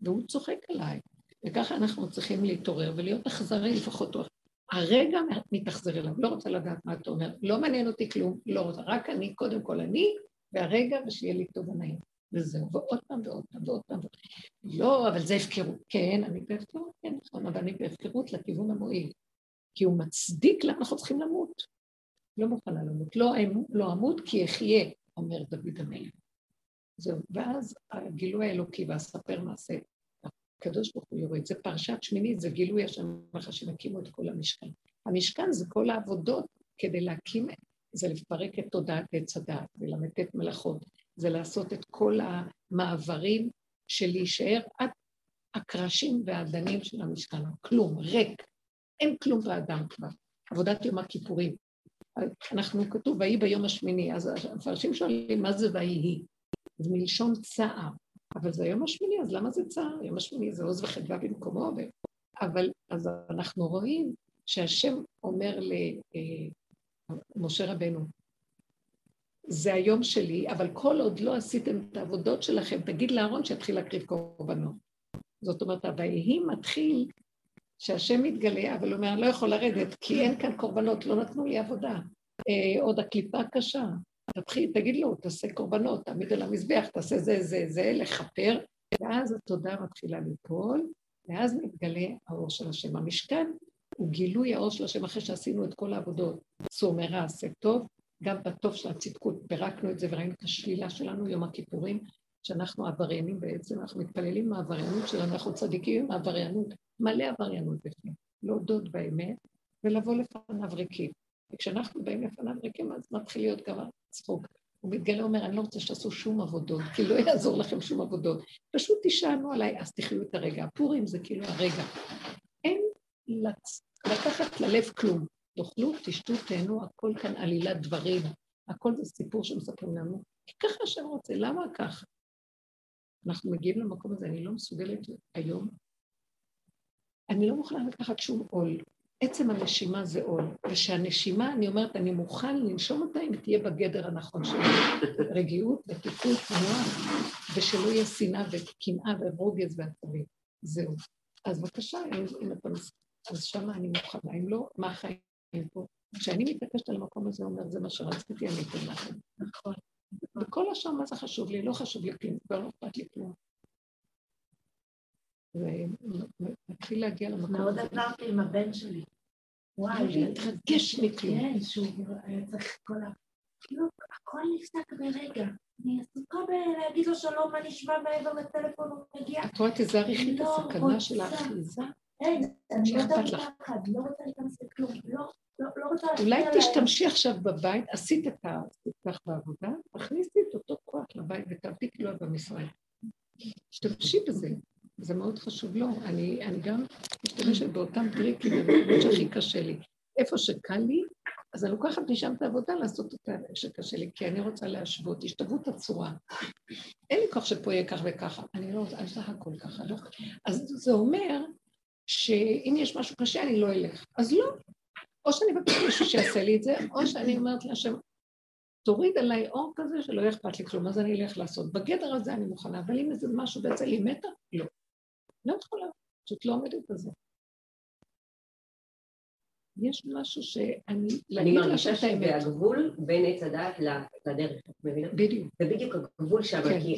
והוא צוחק עליי. וככה אנחנו צריכים להתעורר ולהיות אכזרי לפחות. הרגע מתאכזר אליו, לא רוצה לדעת מה אתה אומר, לא מעניין אותי כלום, לא רוצה, רק אני, קודם כל אני, והרגע ושיהיה לי טוב ונעים. וזהו, ועוד פעם ועוד פעם ועוד פעם. לא, אבל זה הפקרות. כן, אני בהפקרות, כן, נכון, אבל אני בהפקרות לכיוון המועיל. כי הוא מצדיק למה אנחנו צריכים למות. לא מוכנה למות. לא, אמ- לא אמות כי אחיה, אומר דוד המלך. זהו, ואז הגילוי האלוקי ואספר מעשה, הקדוש ברוך הוא יורד, זה פרשת שמינית, זה גילוי השם לך שהם הקימו את כל המשכן. המשכן זה כל העבודות כדי להקים, זה לפרק את תודעת עץ הדעת ולמתת מלאכות, זה לעשות את כל המעברים של להישאר עד הקרשים והאדנים של המשכן, כלום, ריק, אין כלום באדם כבר. עבודת יום הכיפורים. אנחנו, כתוב, ויהי ביום השמיני, אז המפרשים שואלים, מה זה ויהי? זה מלשון צער, אבל זה היום השמיני, אז למה זה צער? יום השמיני זה עוז וחדווה במקומו, ו... אבל אז אנחנו רואים שהשם אומר למשה רבנו, זה היום שלי, אבל כל עוד לא עשיתם את העבודות שלכם, תגיד לאהרון שיתחיל להקריב קורבנות. זאת אומרת, ה"ויהי" מתחיל שהשם מתגלה, אבל הוא אומר, אני לא יכול לרדת, כי אין כאן קורבנות, לא נתנו לי עבודה. אה, עוד הקליפה קשה. תתחיל, תגיד לו, תעשה קורבנות, תעמיד על המזבח, תעשה זה, זה, זה, לכפר, ואז התודה מתחילה ליפול, ואז מתגלה האור של השם. המשכן הוא גילוי האור של השם אחרי שעשינו את כל העבודות. צור מרע עשה טוב, גם בטוב של הצדקות פירקנו את זה וראינו את השלילה שלנו, יום הכיפורים, שאנחנו עבריינים בעצם, אנחנו מתפללים מהעבריינות שלנו, אנחנו צדיקים עם העבריינות, מלא עבריינות בפנים, להודות באמת ולבוא לפניו ריקים. וכשאנחנו באים לפניו ריקים, אז מתחיל להיות גם הצחוק. הוא מתגלה, אומר, אני לא רוצה שתעשו שום עבודות, כי לא יעזור לכם שום עבודות. פשוט תישענו עליי, אז תחיו את הרגע. הפורים זה כאילו הרגע. אין לצ... לקחת ללב כלום. תאכלו, תשתו, תהנו, הכל כאן עלילת דברים. הכל זה סיפור שמספרים לנו. כי ככה השם רוצה, למה ככה? אנחנו מגיעים למקום הזה, אני לא מסוגלת היום. אני לא מוכנה לקחת שום עול. עצם הנשימה זה עול, ושהנשימה, אני אומרת, אני מוכן לנשום אותה אם תהיה בגדר הנכון שלי. רגיעות ותיקות תנועה, ושלא יהיה שנאה וקנאה ורוגז ועצבים. זהו. אז בבקשה, אם אתה אז שמה אני מוכנה. אם לא, מה החיים פה? כשאני מתעקשת על המקום הזה, אומר, זה מה שרציתי, אני אתן לכם. נכון. וכל השאר, מה זה חשוב לי? לא חשוב לי כלום, כבר לא אכפת לי כלום. ומתחיל להגיע למקום מאוד עזרתי עם הבן שלי. וואי, להתרגש מכלום. כן, שהוא היה צריך כל ה... כאילו, הכל נפסק ברגע. אני עסוקה בלהגיד לו שלום, מה נשמע מעבר לטלפון, הוא מגיע. את רואה, תזהרי את לא הסכנה של. האחיזה. אין, אני לא יודעת. פחד, לא רוצה להיכנס לכלום, לא, לא, לא רוצה אולי. תשתמשי עכשיו בבית, עשית את הסיפוח בעבודה, תכניסי את אותו כוח לבית ותעבדי כאילו במשרד. תשתמשי בזה, זה מאוד חשוב. לא, אני, אני גם משתמשת באותם טריקים, במקומות שהכי קשה לי. איפה שקל לי, אז אני לוקחת משם את העבודה לעשות אותה שקשה לי, כי אני רוצה להשוות, השתוות הצורה. אין לי כוח שפה יהיה כך וככה, אני לא רוצה, אני סך הכל ככה, לא? אז זה אומר שאם יש משהו קשה, אני לא אלך. אז לא. או שאני מבקשת מישהו שיעשה לי את זה, או שאני אומרת להשם, תוריד עליי אור כזה שלא יהיה אכפת לי כלום, אז אני אלך לעשות. בגדר הזה אני מוכנה, אבל אם איזה משהו בעצם לי מתה, לא. לא יכולה, פשוט לא עומדת בזה. יש משהו שאני, אני מרגישה שאת האמת. שהגבול בין עץ הדעת לדרך, את מבינה? בדיוק. זה בדיוק הגבול שם, כן. כי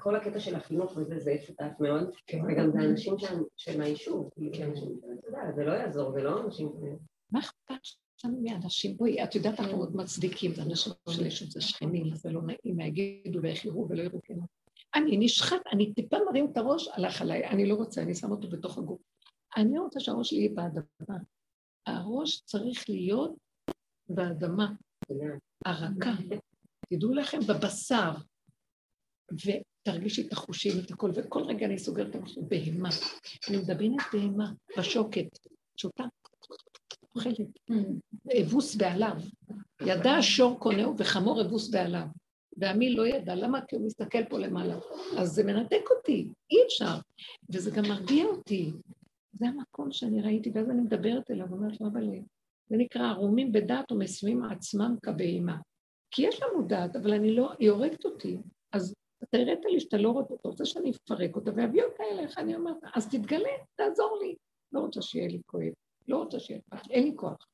כל הקטע של החינוך וזה, זה עץ הדעת מאוד, כן. וגם זה אנשים שהם- שהם מהיישוב, כאילו, אנשים, אתה יודע, זה לא יעזור, זה לא אנשים... מה אכפת לנו מאנשים? בואי, את יודעת, אנחנו עוד מצדיקים, זה אנשים של יש את זה שכנים, זה לא נעים, מה יגידו ואיך יראו ולא יראו כן. אני נשחט, אני טיפה מרים את הראש, הלך עליי, אני לא רוצה, אני שם אותו בתוך הגוף. אני רוצה שהראש שלי יהיה באדמה. הראש צריך להיות באדמה, הרכה. תדעו לכם, בבשר, ותרגישי את החושים, את הכל, וכל רגע אני סוגרת את הראש, בהמה. אני מדברת בהמה, בשוקת, שותה, אוכלת. אבוס בעליו. ידע השור קונהו וחמור אבוס בעליו. ועמי לא ידע, למה? כי הוא מסתכל פה למעלה. אז זה מנתק אותי, אי אפשר. וזה גם מרגיע אותי. זה המקום שאני ראיתי, ואז אני מדברת אליו, אומרת לו, אבל זה נקרא ערומים בדעת ומסוים עצמם כבהמה. כי יש לנו דעת, אבל אני לא, היא הורגת אותי. אז אתה הראת לי שאתה לא רוצה, אתה רוצה שאני אפרק אותה ואביא אותה אליך, אני אומרת, אז תתגלה, תעזור לי. לא רוצה שיהיה לי כואב, לא רוצה שיהיה לי, אין לי כוח.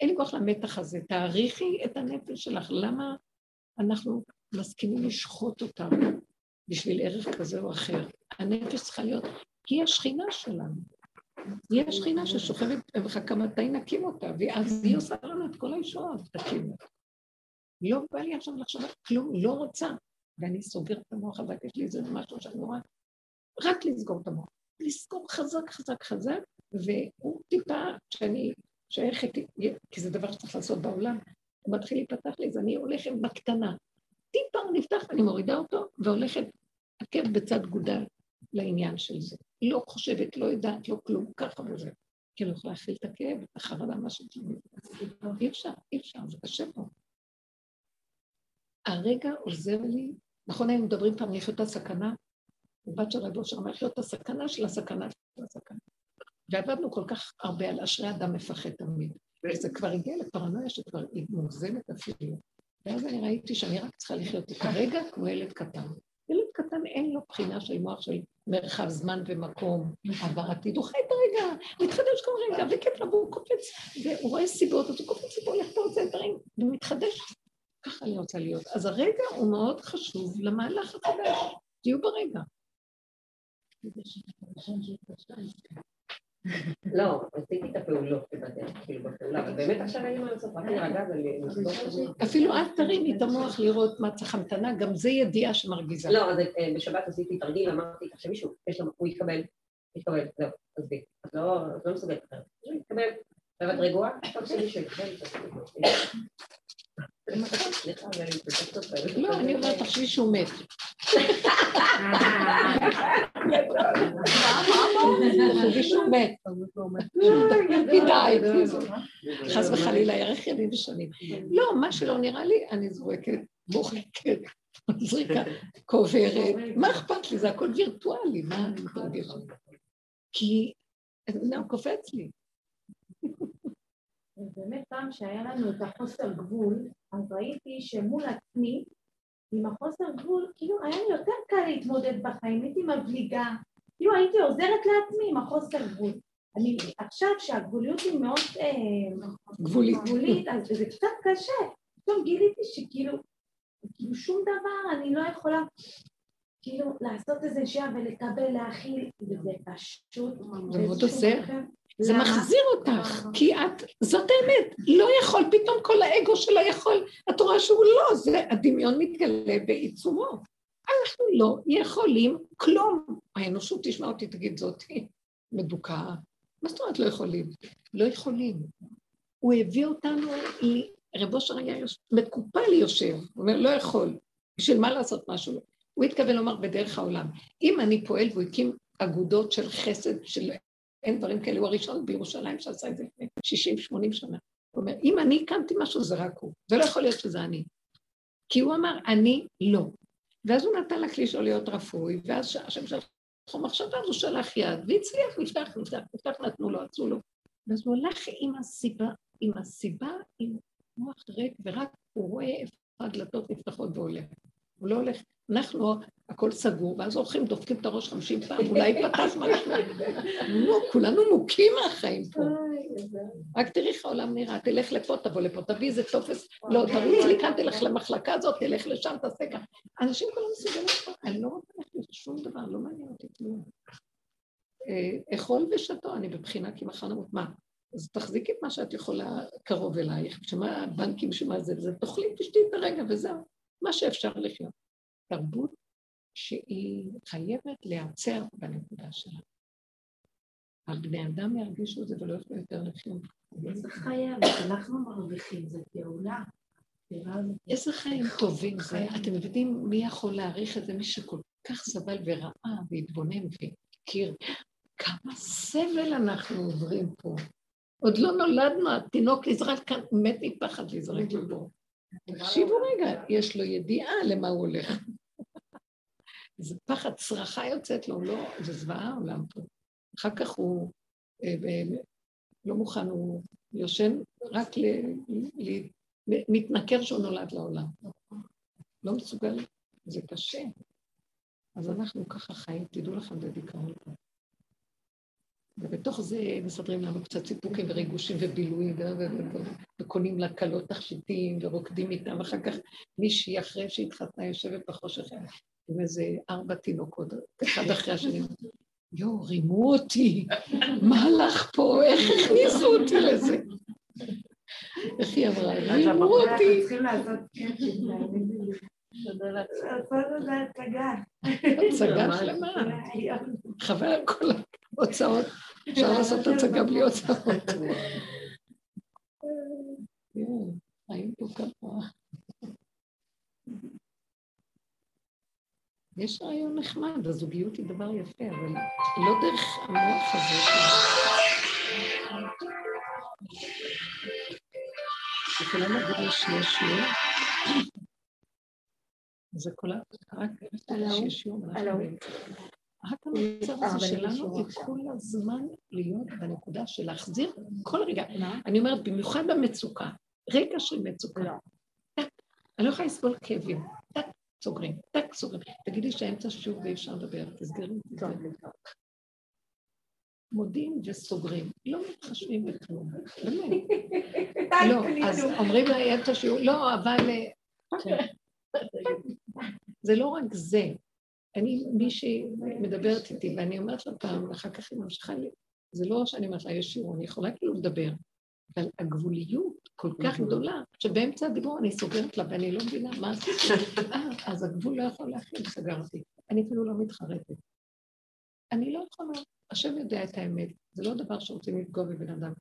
אין לי כוח למתח הזה. תעריכי את הנפש שלך. למה אנחנו מסכימים לשחוט אותה בשביל ערך כזה או אחר? הנפש צריכה להיות, היא השכינה שלנו. יש שכינה ששוכבת ומחכה מתי נקים אותה, ואז היא עושה לנו את כל הישועות, תקימו. לא בא לי עכשיו לחשוב על כלום, לא רוצה. ואני סוגרת את המוח חזק, יש לי איזה משהו שאני רואה, רק לסגור את המוח. לסגור חזק, חזק, חזק, והוא טיפה, שאני שייכת, כי זה דבר שצריך לעשות בעולם, הוא מתחיל להיפתח לי, אז אני הולכת בקטנה. טיפה הוא נפתח, אני מורידה אותו, והולכת עקב בצד גודל לעניין של זה. לא חושבת, לא יודעת, לא כלום, ככה וזה. כי אני יכולה להכיל את הכאב, את החרדה, מה שזה. אי אפשר, אי אפשר, זה קשה פה. הרגע עוזר לי, נכון היינו מדברים פעם לחיות הסכנה? הבת של רב אושר אמר לחיות הסכנה של הסכנה של הסכנה. ועבדנו כל כך הרבה על אשרי אדם מפחד תמיד. וזה כבר הגיע לפרנויה שכבר היא מוגזמת אפילו. ואז אני ראיתי שאני רק צריכה לחיות את הרגע כמו ילד קטן. ילד קטן אין לו בחינה של מוח של מרחב זמן ומקום, עבר עתיד, הוא חי את הרגע, מתחדש כל רגע, וכיף לו, והוא קופץ, והוא רואה סיבות, אז הוא קופץ ופה, הולך פה, עושה דברים, ומתחדש. ככה אני רוצה להיות. אז הרגע הוא מאוד חשוב למהלך החדש, תהיו ברגע. לא, עשיתי את הפעולות כאילו בפעולה, אבל באמת עכשיו אין לי מה לעשות, רק להירגע ולסגור אפילו אל תרימי את המוח לראות מה צריך המתנה, גם זה ידיעה שמרגיזה. לא, אז אה, בשבת עשיתי תרגיל, אמרתי, תחשבי לו, הוא יתקבל, יתקבל, זהו, עזבי, את לא את לא מסוגלת אחרת, הוא יתקבל, ואת רגועה, תחשבי שהוא יקבל, לא, אני אומרת, תחשבי שהוא מת. תחשבי שהוא מת. כדאי, חס וחלילה, יארך ימים ושנים. לא, מה שלא נראה לי, אני זורקת, מוחקת, זריקה, קוברת. מה אכפת לי? זה הכל וירטואלי, מה אני מתרגשת? כי, לא, קופץ לי. באמת פעם שהיה לנו את החוסר גבול, אז ראיתי שמול עצמי, עם החוסר גבול, כאילו היה לי יותר קל להתמודד בחיים, הייתי מבליגה, כאילו הייתי עוזרת לעצמי עם החוסר גבול. אני עכשיו שהגבוליות היא מאוד אה, גבולית. גבולית, אז זה קצת קשה. פתאום גיליתי שכאילו, כאילו שום דבר אני לא יכולה כאילו לעשות איזה שעה ולקבל, להכיל, וזה פשוט... זה מאוד עוזר. זה מחזיר אותך, כי את, זאת האמת, לא יכול, פתאום כל האגו שלה יכול, את רואה שהוא לא, זה הדמיון מתגלה בעיצומו. אנחנו לא יכולים כלום. האנושות תשמע אותי, תגיד זאתי מדוכאה. מה זאת אומרת לא יכולים? לא יכולים. הוא הביא אותנו, רב אושר היה מקופל יושב, הוא אומר, לא יכול. בשביל מה לעשות משהו? הוא התכוון לומר בדרך העולם. אם אני פועל והוא הקים אגודות של חסד, של אין דברים כאלה, הוא הראשון בירושלים שעשה את זה לפני 60-80 שנה. הוא אומר, אם אני הקמתי משהו זה רק הוא, זה לא יכול להיות שזה אני. כי הוא אמר, אני לא. ואז הוא נתן לכלי שלו להיות רפוי, ואז השם שלח לו מחשבה, אז הוא שלח יד, והצליח, נפתח, נפתח, נפתח, נתנו לו, עצרו לו. ואז הוא הלך עם הסיבה, עם הסיבה, עם מוח ריק, ורק הוא רואה איפה הדלתות נפתחות והולך. הוא לא הולך, אנחנו, הכל סגור, ואז הולכים, דופקים את הראש חמישים פעם, אולי ייפתח משהו. לא, כולנו מוכים מהחיים פה. רק תראי איך העולם נראה, תלך לפה, תבוא לפה, תביא איזה טופס, לא, תרוץ לי כאן, תלך למחלקה הזאת, תלך לשם, תעשה ככה. אנשים כולם מסוגלים פה, אני לא רוצה ללכת לשום דבר, לא מעניין אותי כלום. אה, אכול ושתו, אני בבחינה כי מחר נמות. מה? אז תחזיקי את מה שאת יכולה קרוב אלייך, שמה הבנקים, שמה זה, זה תאכלי, תשתי את הרגע וזהו, מה שאפשר לחיות. תרבות שהיא חייבת להיעצר בנקודה שלה. הבני אדם ירגישו את זה ולא יוכלו יותר לחיות. זה חייב, אנחנו מרוויחים, זה גאולה. איזה חיים טובים זה. אתם מבינים מי יכול להעריך את זה? מי שכל כך סבל וראה והתבונן והכיר. כמה סבל אנחנו עוברים פה. עוד לא נולדנו, התינוק נזרק כאן, מת מפחד להזרק לבור. תקשיבו רגע, יש לו ידיעה למה הוא הולך. זה פחד, צרחה יוצאת לו, לא, זה זוועה העולם פה. אחר כך הוא אה, לא מוכן, הוא יושן רק ל... ל... מתנכר שהוא נולד לעולם. לא מסוגל, זה קשה. אז אנחנו ככה חיים, תדעו לכם, זה דיכאון פה. ובתוך זה מסדרים לנו קצת סיפוקים וריגושים ובילויים, וקונים לה כלות תכשיטים ורוקדים איתם, ואחר כך מישהי אחרי שהתחתנה יושבת בחושך איזה ארבע תינוקות, אחד אחרי השני. יואו, רימו אותי, מה הלך פה, איך הכניסו אותי לזה? איך היא אמרה, רימו אותי. הצגה. שלמה. חבל על כל ההוצאות, אפשר לעשות הצגה בלי הוצאות. חיים פה ככה. יש רעיון נחמד, הזוגיות היא דבר יפה, אבל לא דרך המוח הזה. יכולה לי שנייה שנייה? זה כל. רק שיש באמצע. רק המצב הזה שלנו היא כל הזמן להיות בנקודה של להחזיר כל רגע. אני אומרת, במיוחד במצוקה, רגע של מצוקה. טק, אני לא יכולה לסבול כאבים. סוגרים, טק, סוגרים. תגידי שהאמצע שוב ואי אפשר לדבר, תסגרי את זה. מודים וסוגרים, לא מתחשבים בכלום, באמת. לא, אז אומרים לה, אמצע שיעור, לא, אבל... אה, זה לא רק זה. אני, מישהי מדברת איתי, ואני אומרת לה פעם, ואחר כך היא ממשיכה לי, זה לא שאני אומרת לה, יש שיעור, אני יכולה כאילו לדבר, אבל הגבוליות כל כך גדולה, שבאמצע הדיבור אני סוגרת לה, ואני לא מבינה מה עשיתי. אה, אז הגבול לא יכול להכין, סגרתי. אני אפילו לא מתחרטת. אני לא יכולה, השם יודע את האמת, זה לא דבר שרוצים לפגוע בבן אדם.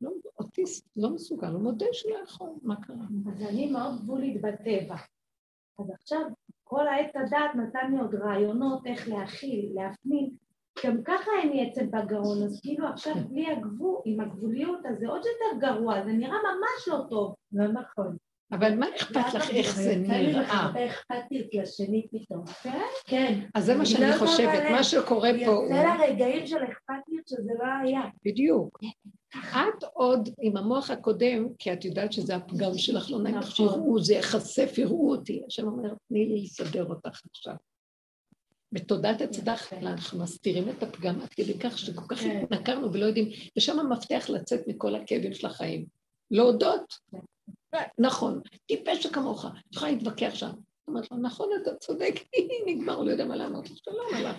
לא, אוטיסט לא מסוגל, הוא מודה שלא יכול, מה קרה? אז אני מאוד גבולית בטבע. אז עכשיו, כל העץ הדעת נתן לי עוד רעיונות איך להכיל, להפנים. גם ככה אין לי עצם בגרון, אז כאילו עכשיו בלי הגבול, עם הגבוליות, אז זה עוד יותר גרוע, זה נראה ממש לא טוב. לא נכון. אבל מה אכפת לך איך זה נראה? הרבה אכפתיות לשני פתאום. כן? כן. אז זה מה שאני כל חושבת. מה שקורה פה הוא... יוצא לה רגעים של אכפתיות שזה לא היה. בדיוק. את עוד עם המוח הקודם, כי את יודעת שזה הפגם שלך, לא נעים לך נכון. שיראו, זה ייחשף, יראו אותי. השם אומר, תני לי לסדר אותך עכשיו. בתודעת הצדח אנחנו מסתירים את הפגם עד כדי כך שכל כך כן. התנכרנו ולא יודעים, ושם המפתח לצאת מכל הכאבים של החיים. להודות. נכון, טיפש שכמוך, את יכולה להתווכח שם. אומרת לו, נכון, אתה צודק, נגמר, הוא לא יודע מה לענות לו, שלום עליו.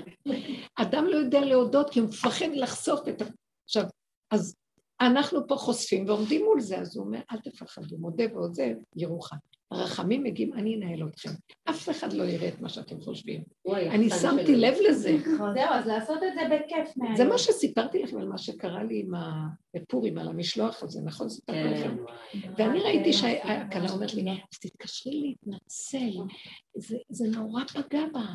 אדם לא יודע להודות כי הוא מפחד לחשוף את ה... עכשיו, אז אנחנו פה חושפים ועומדים מול זה, אז הוא אומר, אל תפחדו, מודה ועוזב, ירוחם. הרחמים מגיעים, אני אנהל אתכם. אף אחד לא יראה את מה שאתם חושבים. אני שמתי. לב לזה. זהו, אז לעשות את זה בכיף. זה מה שסיפרתי לכם על מה שקרה לי עם ה... בפורים, על המשלוח הזה, נכון? סיפרתי כן, לכם? וואי. ואני ראיתי שהכלה אומרת לי, אז תתקשרי להתנצל, זה, זה נורא פגע בה.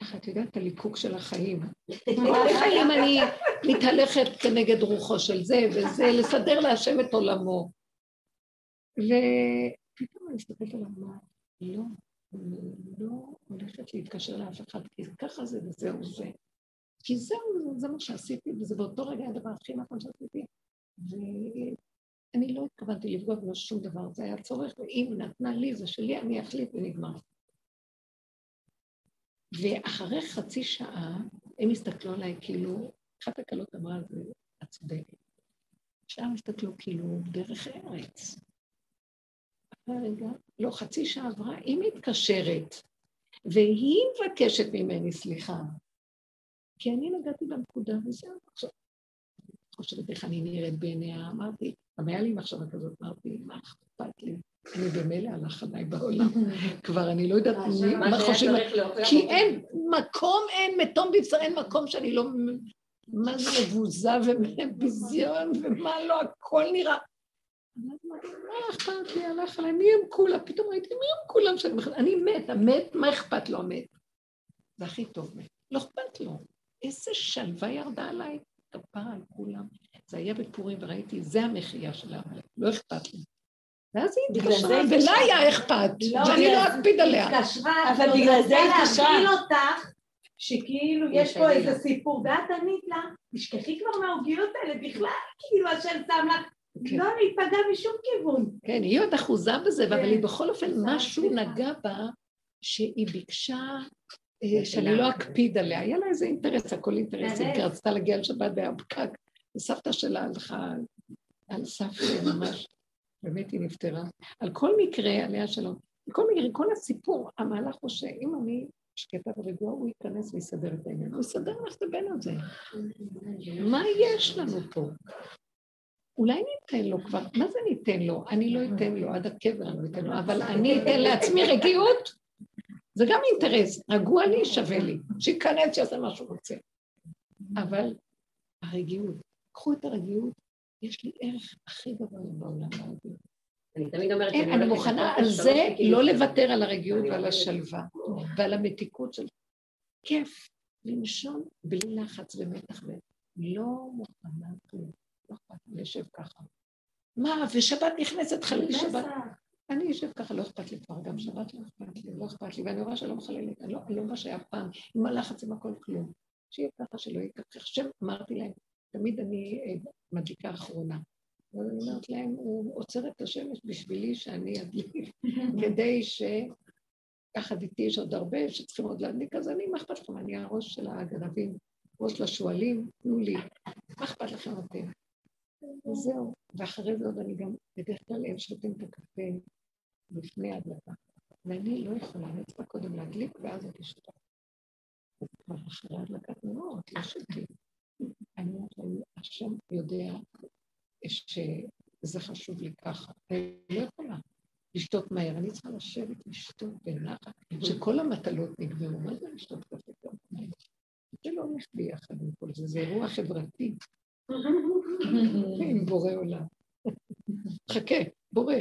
ככה, את יודעת, הליקוק של החיים. כל החיים אני מתהלכת כנגד רוחו של זה וזה, לסדר להשם את עולמו. ופתאום אני מסתכלת עליו, מה, לא, לא הולכת להתקשר לאף אחד, כי ככה זה וזהו זה. כי זהו, זה מה שעשיתי, וזה באותו רגע הדבר הכי נכון שעשיתי. ואני לא התכוונתי לפגוע בו שום דבר, זה היה צורך, ואם נתנה לי, זה שלי, אני אחליט ונגמר. ואחרי חצי שעה, הם הסתכלו עליי כאילו, אחת הכלות אמרה, את צודקת. שם הסתכלו כאילו דרך ארץ. רגע, לא, חצי שעה עברה, היא מתקשרת, והיא מבקשת ממני סליחה. כי אני נגעתי בנקודה וזהו. עכשיו, חושבת איך אני נראית בעיניה, אמרתי, גם היה לי מחשבה כזאת, אמרתי, מה אכפת לי? אני במילא הלך עליי בעולם, כבר אני לא יודעת מה חושבים, כי. אין מקום, אין מתום בבשר, אין מקום שאני לא... מה זה מבוזה וביזיון ומה לא, הכל נראה. מה אכפת לי, הלך עליי, מי הם כולם? פתאום ראיתי, מי הם כולם שאני בכלל... אני מת, המת, מה אכפת לו המת? זה הכי טוב מת, לא אכפת לו. איזה שלווה ירדה עליי, כפרה על כולם. זה היה בפורים וראיתי, זה המחיה של העמלק, לא אכפת לי. ואז היא התקשרה, היא ולה. היה אכפת, לא, שאני היא לא אקפיד עליה. התקשרה, אבל היא בגלל זה היא התקשרה. אותך, שכאילו יש פה. איזה סיפור, ואת ענית לה, תשכחי כבר מהעוגיות האלה בכלל, כאילו השם שם לך. לא להיפגע משום כיוון. כן, היא עוד אחוזה בזה, אבל כן. היא בכל אופן, משהו. נגע בה, שהיא ביקשה אה, שאני לא אקפיד עליה. היה לה איזה אינטרס, הכל אינטרסים, כי. רצתה להגיע לשבת והיה פקק, וסבתא שלה הלכה על סף ממש, באמת היא נפטרה. על כל מקרה, עליה שלום, על כל מקרה, כל הסיפור, המהלך הוא שאם אני שקטה ורגוע, הוא ייכנס ויסדר את העניין. הוא יסדר לך את הבן הזה. מה יש לנו פה? אולי ניתן לו כבר, מה זה ניתן לו? אני לא אתן לו, עד הקבר אני לא אתן לו, אבל אני אתן לעצמי רגיעות, זה גם אינטרס, רגוע לי, שווה לי, שייכנס, שיעשה מה שהוא רוצה. אבל הרגיעות, קחו את הרגיעות, יש לי ערך הכי גבוה בעולם הרגיעות. אני תמיד אומרת... אני הולכת מוכנה על זה לא לוותר על הרגיעות אני ועל. השלווה ועל המתיקות של... כיף לנשום בלי לחץ ומתח ולא מוכנה כלום. לא אכפת לי, לשב ככה. מה, ושבת נכנסת חליל שבת. אני יושב ככה, לא אכפת לי כבר, גם שבת לא אכפת לי, לא אכפת לי, ואני רואה שלא מחללת, אני לא, לא מה שהיה פעם, עם הלחץ, עם הכל כלום. שיהיה ככה, שלא יהיה ככה. עכשיו אמרתי להם, תמיד אני אה, מדליקה אחרונה. אז אני אומרת להם, הוא עוצר את השמש בשבילי שאני אדליק, כדי ש... יחד איתי יש עוד הרבה שצריכים עוד להדליק, אז אני, מה אכפת לכם? אני הראש של הגנבים, ראש של השועלים, תנו לי, מה אכפת לכם אתם? וזהו. ואחרי זה עוד אני גם, בדרך כלל הם שותים את הקפה לפני ההדלקה. ואני לא יכולה, אני צריכה קודם להדליק, ואז אני שותה. כבר אחרי הדלקת נרות, לא שותים. אני אומרת להם, השם יודע שזה חשוב לי ככה. אני לא יכולה לשתות מהר, אני צריכה לשבת לשתות בנחת, שכל המטלות נגמרו. מה זה לשתות קפה? זה לא הולך ביחד עם כל זה, זה אירוע חברתי. עם בורא עולם. חכה, בורא.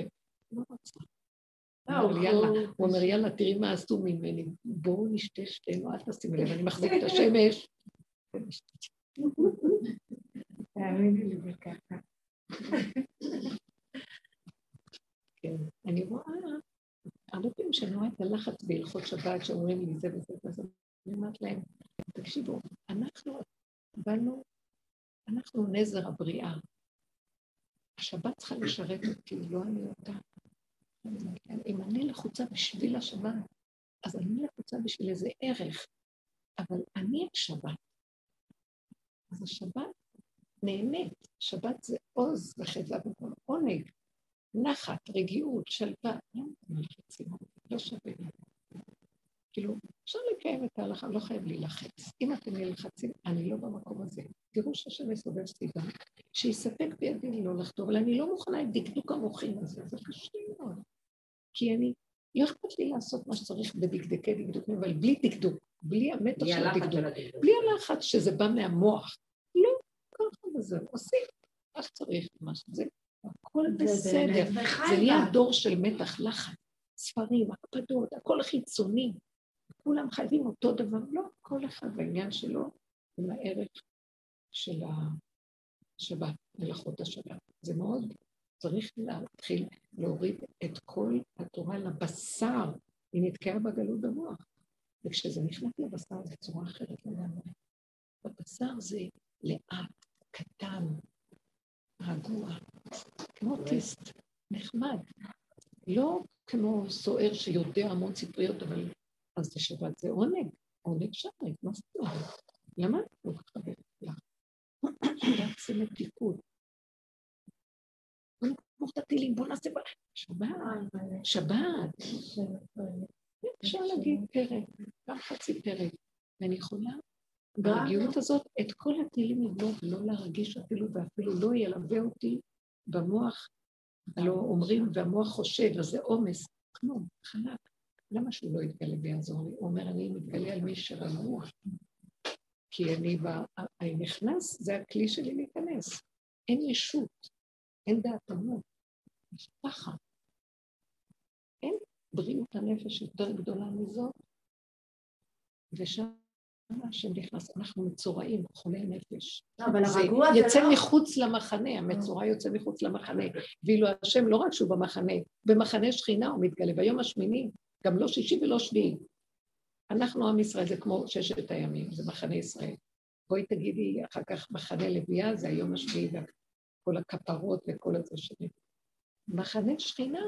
הוא אומר יאללה, תראי מה עשו ממני. בואו נשתה שתינו, אל תשימי לב, אני מחזיק את השמש. תאמיני לי. כן, אני רואה, הרבה פעמים שאני רואה את הלחץ בהלכות שבת, שאומרים לי זה וזה וזה, אני אומרת להם, תקשיבו, אנחנו באנו, אנחנו נזר הבריאה. השבת צריכה לשרת אותי, לא אני אותה. אם אני לחוצה בשביל השבת, אז אני לחוצה בשביל איזה ערך, אבל אני השבת. אז השבת נהנית, שבת זה עוז וחדווה וכל עונג, נחת, רגיעות, שלווה. לא שווה לי. כאילו, אפשר לקיים את ההלכה, לא חייב להילחץ. אם אתם נלחצים, אני לא במקום הזה. תראו שהשם מסובב סביבה, שיספק בידי לא לחטוא, אבל אני לא מוכנה עם דקדוק המוחים הזה, זה קשה מאוד. כי אני, לא אכפת לי לעשות מה שצריך בדקדקי דקדוקים, אבל בלי דקדוק, בלי המתח של הדקדוק, של הדקדוק. בלי הלחץ שזה בא מהמוח. לא, ככה וזהו, עושים מה שצריך, מה שזה, הכל בסדר. זה נהיה דור של מתח, לחץ, ספרים, הקפדות, הכל חיצוני. כולם חייבים אותו דבר, לא, כל אחד בעניין שלו עם הערך של השבת, מלאכות השבת. זה מאוד, צריך להתחיל להוריד את כל התורה לבשר, היא נתקעה בגלות במוח. וכשזה נכנס לבשר זה צורה אחרת לגמרי. בבשר זה לאט, קטן, רגוע, כמו טיסט, נחמד. לא כמו סוער שיודע המון ספריות, אבל אז זה שבת, זה עונג, עונג שבת, מה זאת אומרת? למה את לא מתחברת לך? שבת זה מתיקות. בוא נגמור את הטילים, בוא נעשה... שבת, שבת. אפשר להגיד פרק, גם חצי פרק. ואני יכולה ברגיעות הזאת את כל הטילים לבנות ולא להרגיש אפילו, ואפילו לא ילווה אותי במוח, הלא אומרים, והמוח חושב, אז זה עומס. כלום, חלק. למה שהוא לא יתגלה ויעזור לי? הוא אומר, אני מתגלה על מי שרגוע. כי אני, ב... אני נכנס, זה הכלי שלי להיכנס. אין ישות, אין דעת אמות. יש פחד. אין בריאות הנפש יותר גדולה מזאת, ושם השם נכנס, אנחנו מצורעים, חולי נפש. אבל זה הרגוע זה יצא לא... מחוץ למחנה, המצורע יוצא מחוץ למחנה, ואילו השם לא רק שהוא במחנה, במחנה שכינה הוא מתגלה, ביום השמיני, גם לא שישי ולא שביעי. אנחנו עם ישראל, זה כמו ששת הימים, זה מחנה ישראל. בואי תגידי אחר כך מחנה לוויה, זה היום השביעי, וכל הכפרות וכל הזה שלי. מחנה שכינה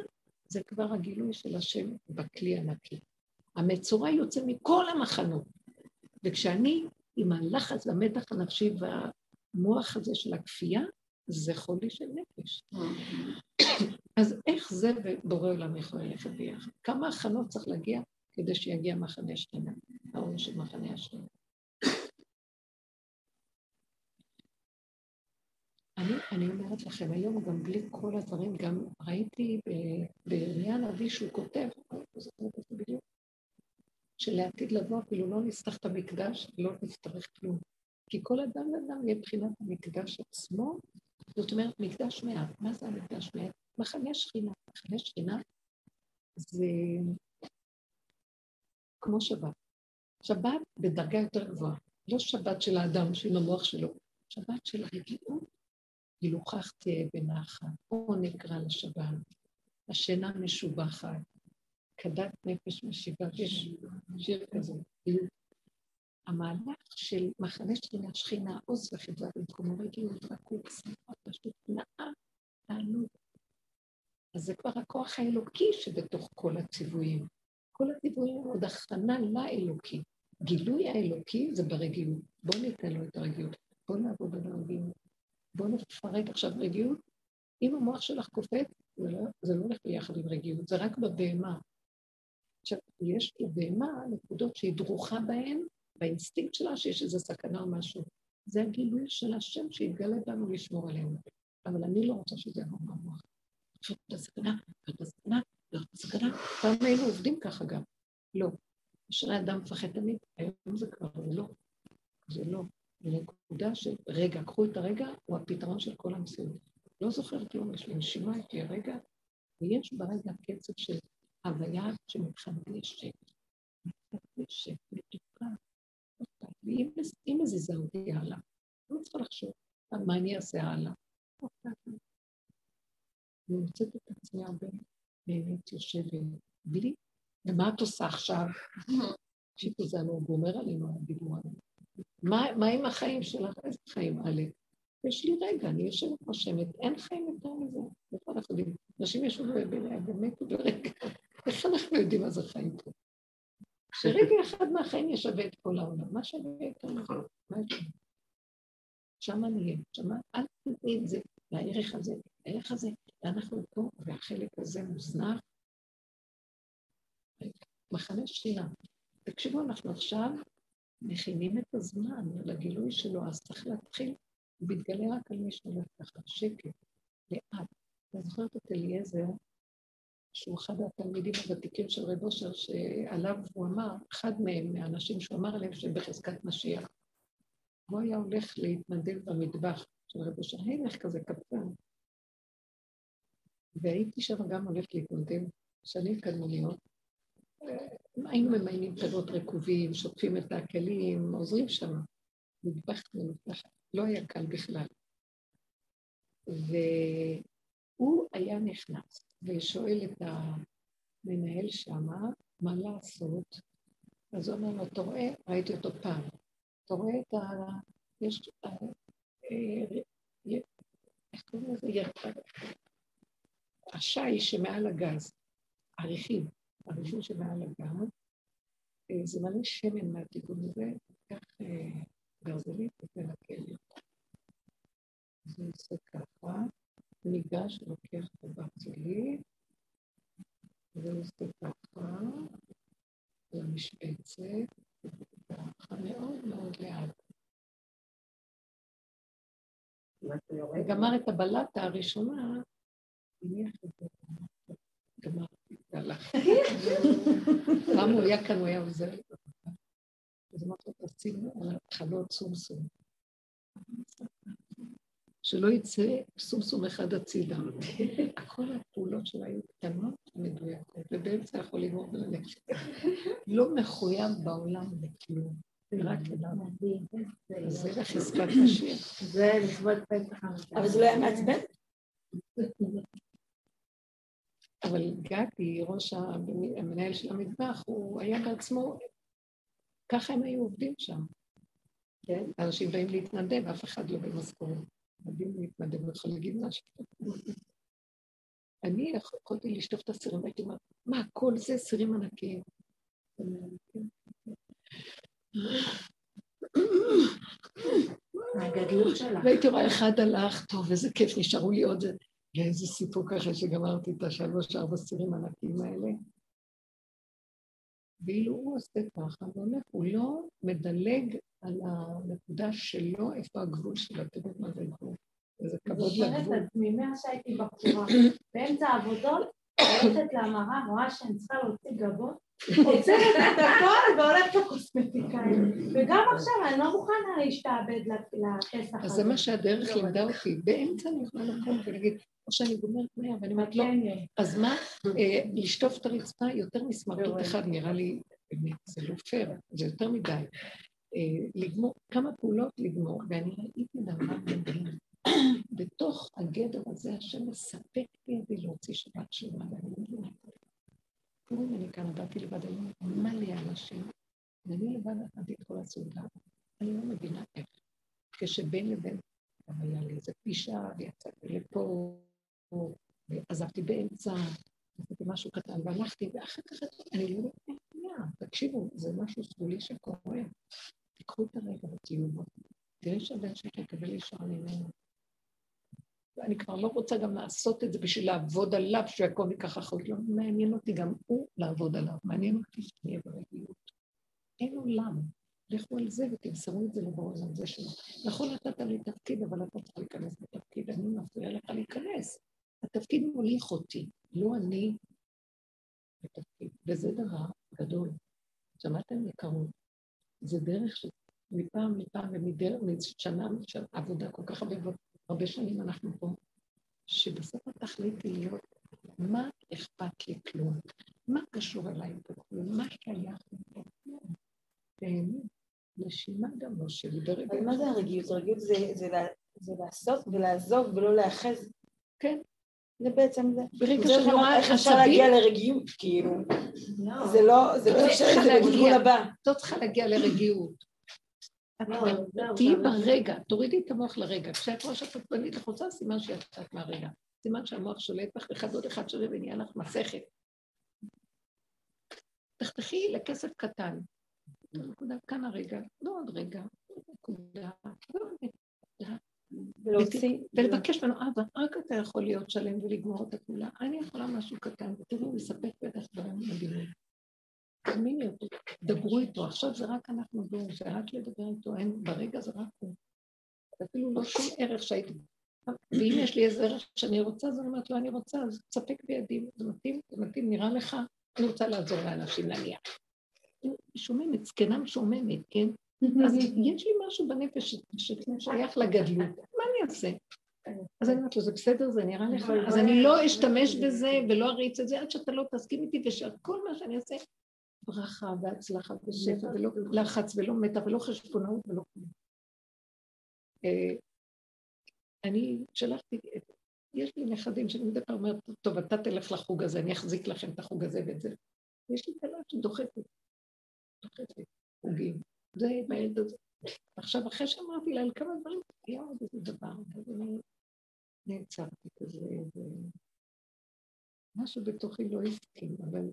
זה כבר הגילוי של השם בכלי הנקי. המצורע יוצא מכל המחנות, וכשאני עם הלחץ והמתח הנפשי והמוח הזה של הכפייה, זה חולי של נפש. אז איך זה ובורא עולם יכול ללכת ביחד? כמה הכנות צריך להגיע כדי שיגיע מחנה שכינה? האור של מחנה השם. אני, אני אומרת לכם, היום גם בלי כל הדברים, גם ראיתי בירמיה הנביא שהוא כותב, בדיוק, שלעתיד לבוא אפילו לא נפתח את המקדש, לא נצטרך כלום. כי כל אדם ואדם יהיה מבחינת המקדש עצמו, זאת אומרת, מקדש מעט. מה זה המקדש מעט? מחנה שכינה. מחנה שכינה זה כמו שבת. שבת בדרגה יותר גבוהה. לא שבת של האדם, של המוח שלו, שבת של רגיעות. גילוכך תהיה בנחת, או נקרא לשבת, השינה משובחת, כדת נפש משיבה, יש שיר כזה, המהלך של מחנה שכינה, שכינה, עוז וחדווה במקומו רגילות, רכות, שמחה, פשוט נאה, תענוג. אז זה כבר הכוח האלוקי שבתוך כל הציוויים. כל הציוויים הם עוד הכנה לאלוקי. גילוי האלוקי זה ברגיעות. בואו ניתן לו את הרגיעות. בואו נעבוד על הרגיעות. בואו נפרק עכשיו רגיעות. אם המוח שלך קופץ, זה לא, זה לא הולך ביחד עם רגיעות, זה רק בבהמה. עכשיו, יש לבהמה נקודות שהיא דרוכה בהן, באינסטינקט שלה שיש איזו סכנה או משהו. זה הגילוי של השם שיתגלה בנו לשמור עלינו. אבל אני לא רוצה שזה יבוא מהמוח. זאת הסכנה, זאת הסכנה, זאת הסכנה. פעם היינו עובדים ככה גם. לא. אשרי אדם מפחד תמיד, היום זה כבר לא. זה לא. זה נקודה של רגע, קחו את הרגע, הוא הפתרון של כל המציאות. לא זוכרת כלום, יש לי נשימה, יש לי הרגע, ויש ברגע קצב של הוויה שמתחדשת, מתחדשת, מתוקה. ואם מזיזה אותי הלאה, לא צריכה לחשוב על מה אני אעשה הלאה. אני מוצאת את עצמי הרבה באמת יושבת בלי, ומה את עושה עכשיו? שיפו זה הוא גומר עלינו, הדיבור עלינו. מה עם החיים שלך? איזה חיים, עלי? יש לי רגע, אני יושבת נושמת, אין חיים יותר מזה. איפה אנחנו יודעים? אנשים ישבו באמת ברגע. איך אנחנו יודעים מה זה חיים פה? שרגע אחד מהחיים ישווה את כל העולם. מה שווה מזה? מה יש לנו? שמה נהיה, שמה, אל תדעי את זה, והערך הזה, הערך הזה, ואנחנו פה, והחלק הזה מוזנח. מחנה שכינה. תקשיבו, אנחנו עכשיו מכינים את הזמן לגילוי שלו, אז צריך להתחיל, הוא מתגלה רק על מי שהולך ככה, שקט, לאט. אני זוכרת את אליעזר, שהוא אחד התלמידים הוותיקים של רב אושר, שעליו הוא אמר, אחד מהם, מהאנשים שהוא אמר עליהם שהם בחזקת משיח. הוא היה הולך להתנדב במטבח של רב אושר, הלך כזה קפצן. והייתי שם גם הולכת להתנדב שנים קדמוניות. היינו ממיינים פירות רקובים, שוטפים את הכלים, עוזרים שם. מטבח מנותח, לא היה קל בכלל. והוא היה נכנס ושואל את המנהל שמה, מה לעשות? אז הוא אומר לו, אתה רואה, ראיתי אותו פעם, אתה רואה את ה... יש... אה, אה, איך קוראים לזה? השיש שמעל הגז, הרכיב, הרכיב שמעל הגז, אה, זה מלא שמן מהתיקון הזה, כך גרזנית ותנקה לי הוא עושה ככה. ניגש, לוקח את הברזלי, ועושה ככה למשבצת, ככה מאוד מאוד לאט. גמר את הבלטה הראשונה, הניח את זה, גמרתי, הלך. פעם הוא היה כאן, הוא היה עוזר. אז אמרתי לו, תשים על התחלות סומסום. שלא יצא סומסום אחד הצידה. כל הפעולות שלה היו קטנות ומדויקות, ובאמצע יכול לגמור וללכת. לא מחויב בעולם לכלום. רק למה. זה לחזקת משיח. זה לכבוד פסח אבל זה לא היה מעצבן? אבל גדי, ראש המנהל של המטבח, הוא היה בעצמו, ככה הם היו עובדים שם. כן? אנשים באים להתנדב, אף אחד לא במשכורת. אני יכולה להגיד משהו. אני יכולתי לשטוף את הסירים, הייתי אומרת, מה, כל זה סירים ענקיים. והייתי רואה אחד הלך, טוב, איזה כיף, נשארו לי עוד איזה סיפור ככה שגמרתי את השלוש, ארבע סירים ענקיים האלה. ואילו הוא עושה ככה והולך, הוא לא מדלג על הנקודה שלו, איפה הגבול שלו, יודעים מה זה גבול. איזה כבוד אני זוכרת לגבול. את עצמי, מאז שהייתי בחורה, באמצע העבודות, הולכת למראה, רואה שאני צריכה להוציא גבות, עוצרת את הכל והולכת לקוסמטיקאית. וגם עכשיו אני לא מוכנה להשתעבד לפסח הזה. אז זה מה שהדרך לימדה אותי. באמצע אני יכולה לקום ולהגיד, או שאני גומרת מהר, ואני אומרת, לא, כן, אז מה, אה, לשטוף את הרצפה יותר מסמרטוט אחד, נראה לי, זה לא פייר, זה יותר מדי. אה, לגמור, כמה פעולות לגמור, ואני ראיתי דבר מדהים. בתוך הגדר הזה, השם מספק בידי להוציא שבת שלמה, מבינה. אם אני כאן באתי לבד, היום מלא אנשים, ואני לבד אכלתי את כל הסעודה. אני לא מבינה איך. כשבין לבין גם היה לי איזה פגישה, ויצאתי לפה, ועזבתי באמצע, עשיתי משהו קטן, והלכתי, ואחר כך אני לא היה. תקשיבו, זה משהו סגולי שקורה. תיקחו את הרגע ותהיו בו. תראי שהבן שלי יקבל ישר ממנו. ואני כבר לא רוצה גם לעשות את זה בשביל לעבוד עליו, שיעקב ייקח אחריות. לא מעניין אותי גם הוא לעבוד עליו, מעניין אותי שנהיה ברגילות. אין עולם. לכו על זה ותמסרו את זה לבורא זה שלו. נכון, נתת לי תפקיד, אבל אתה צריך להיכנס לתפקיד, אני מפריע לך להיכנס. התפקיד מוליך אותי, לא אני בתפקיד. וזה דבר גדול. שמעתם יקרות? זה דרך שמפעם לפעם ומדרך, משנה עבודה כל כך הרבה, הרבה שנים אנחנו פה, שבסוף התכלית היא להיות, מה אכפת לי כלום? מה קשור אליי פה כלום? מה שייך לי פה כלום? באמת, נשימה גם לא שלי ברגע. אבל מה זה הרגיעות? הרגיעות זה- זה לה- זה לעשות ולעזוב ולא להיאחז. כן. זה בעצם זה. ברגע זה שאני רואה איך אפשר להגיע לרגיעות, כאילו. לא. זה לא, זה לא לא אפשרי, זה בגבול. הבא. לא צריכה להגיע לרגיעות. לא, תהיי גם- ברגע, תורידי את המוח לרגע. כשאת רואה שאת עצבנית לחוצה, סימן שיצאת מהרגע. סימן שהמוח שולט בך, אחד עוד אחד שווה ונהיה לך מסכת. תחתכי לכסף קטן. נקודה כאן הרגע, לא עוד רגע, נקודה. לא. ולבקש ממנו, אבא, רק אתה יכול להיות שלם ולגמור את הכולה. אני יכולה משהו קטן, ותראו, יספק בטח דברים מדהימים. תאמיני אותו, דברו איתו, עכשיו זה רק אנחנו דור, זה רק לדבר איתו, אין, ברגע זה רק הוא. זה אפילו לא שום ערך שהייתי... ואם יש לי איזה ערך שאני רוצה, אז אני אומרת לו, אני רוצה, אז תספק בידי, זה מתאים, זה מתאים, נראה לך, אני רוצה לעזור לאנשים נניח. שוממת, זקנה משוממת, כן? אז יש לי משהו בנפש ששייך לגדלות, מה אני אעשה? אז אני אומרת לו, זה בסדר, זה נראה לך, אז אני לא אשתמש בזה ולא אריץ את זה עד שאתה לא תסכים איתי ושכל מה שאני אעשה, ברכה והצלחה ושפע ולא לחץ ולא מתח ולא חשבונאות ולא כלום. אה, אני שלחתי, יש לי נכדים שאני מדי פעם אומרת, טוב, אתה תלך לחוג הזה, אני אחזיק לכם את החוג הזה ואת זה. יש לי כלה שדוחפת, דוחפת חוגים. זה בילד הזה. עכשיו, אחרי שאמרתי לה על כמה דברים, היה עוד איזה דבר, אז אני נעצרתי כזה, ומשהו בתוכי לא הסכים, אבל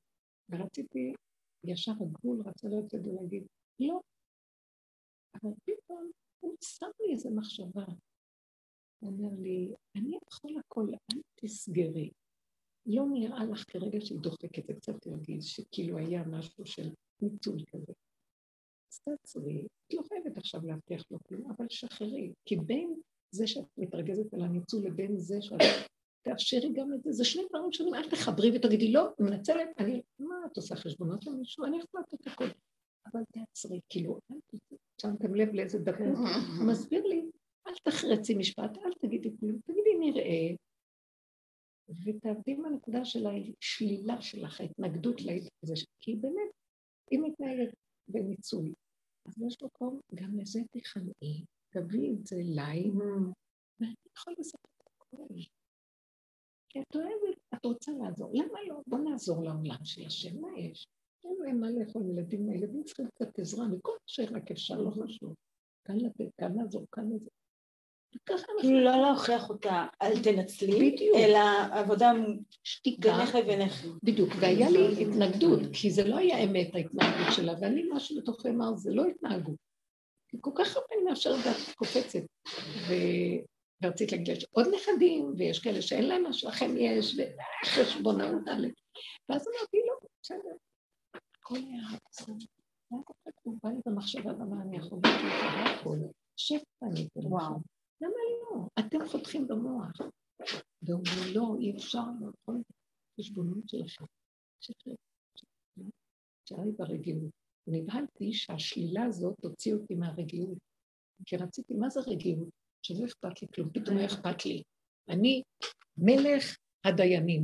רציתי, ישר הגבול רצה לצאת ולהגיד, לא. אבל פתאום הוא שם לי איזו מחשבה. הוא אומר לי, אני יכול הכל, אל תסגרי. לא נראה לך כרגע שהיא דוחקת, זה קצת הרגיז, שכאילו היה משהו של ניצול כזה. אז תעצרי, את לא חייבת עכשיו להבטיח לו כלום, אבל שחררי, כי בין זה שאת מתרגזת על הניצול לבין זה שאת תאפשרי גם את זה, זה שני דברים שונים, אל תחברי ותגידי, לא, אני מנצלת, אני, מה את עושה חשבונות למישהו, אני יכולה לתת הכל. אבל תעצרי, כאילו, אל תעצרי, שמתם לב לאיזה הוא מסביר לי, אל תחרצי משפט, אל תגידי כלום, תגידי נראה, ותעבדי עם הנקודה של השלילה שלך, ההתנגדות לזה, כי באמת, היא מתנהגת בניצול. אז יש מקום גם לזה תכנעי, תביאי את זה אליי, ואני יכולה לספר את הכל. את אוהבת, את רוצה לעזור. למה לא? בוא נעזור לעולם של השם, מה יש? אין להם מה לאכול ילדים, הילדים צריכים קצת עזרה, מכל מה שרק אפשר, לא חשוב. כאן לתת, כאן לעזור, כאן אנחנו... כאילו לא להוכיח אותה, אל תנצלי. אלא עבודה שתיקה. בינך לבינך. בדיוק, והיה לי התנגדות, כי זה לא היה אמת ההתנהגות שלה, ואני משהו בתוכי אמר, זה לא התנהגות. כי כל כך הרבה מאפשרת ואת קופצת. ו... ורציתי להגיד, יש עוד נכדים, ויש כאלה שאין להם מה שלכם יש, וחשבונאות עליהם. ואז אמרתי, לא, בסדר. הכל היה רק המחשבה למה אני יכול להתקרב הכל. שפע אני אתן לכם. למה לא? אתם חותכים במוח. ואומרים, לא, אי אפשר, לא יכול חשבונות שלכם. תשארי ברגיעות. נבהלתי שהשלילה הזאת תוציא אותי מהרגיעות. כי רציתי, מה זה רגיעות? שלא אכפת לי כלום, פתאום לא אכפת לי. אני מלך הדיינים.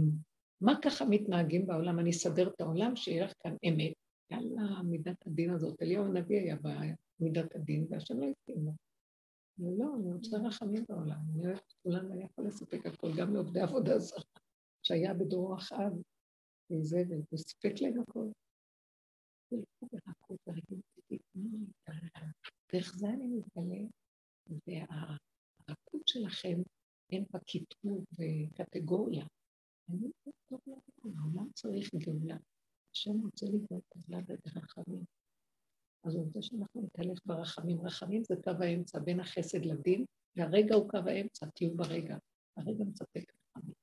מה ככה מתנהגים בעולם? אני אסדר את העולם, שיהיה לך כאן אמת. יאללה, מידת הדין הזאת. אליהו הנביא היה במידת הדין, והשם לא הסכים לו. לא, אני רוצה רחמים בעולם. אני אוהבת את כולם, ואני יכול לספק הכל, גם לעובדי עבודה זרה, שהיה בדור אחאב, וזבל, וסיפק להם הכל. דרך זה אני מתגלה, והרכות שלכם אין בה קיטור וקטגוריה. אני טוב לעולם, העולם צריך גאולה. השם רוצה לגאול את הגאולה ברחמים. אז הוא רוצה שאנחנו נתהלך ברחמים. רחמים זה קו האמצע בין החסד לדין, והרגע הוא קו האמצע, תהיו ברגע. הרגע מספק רחמים.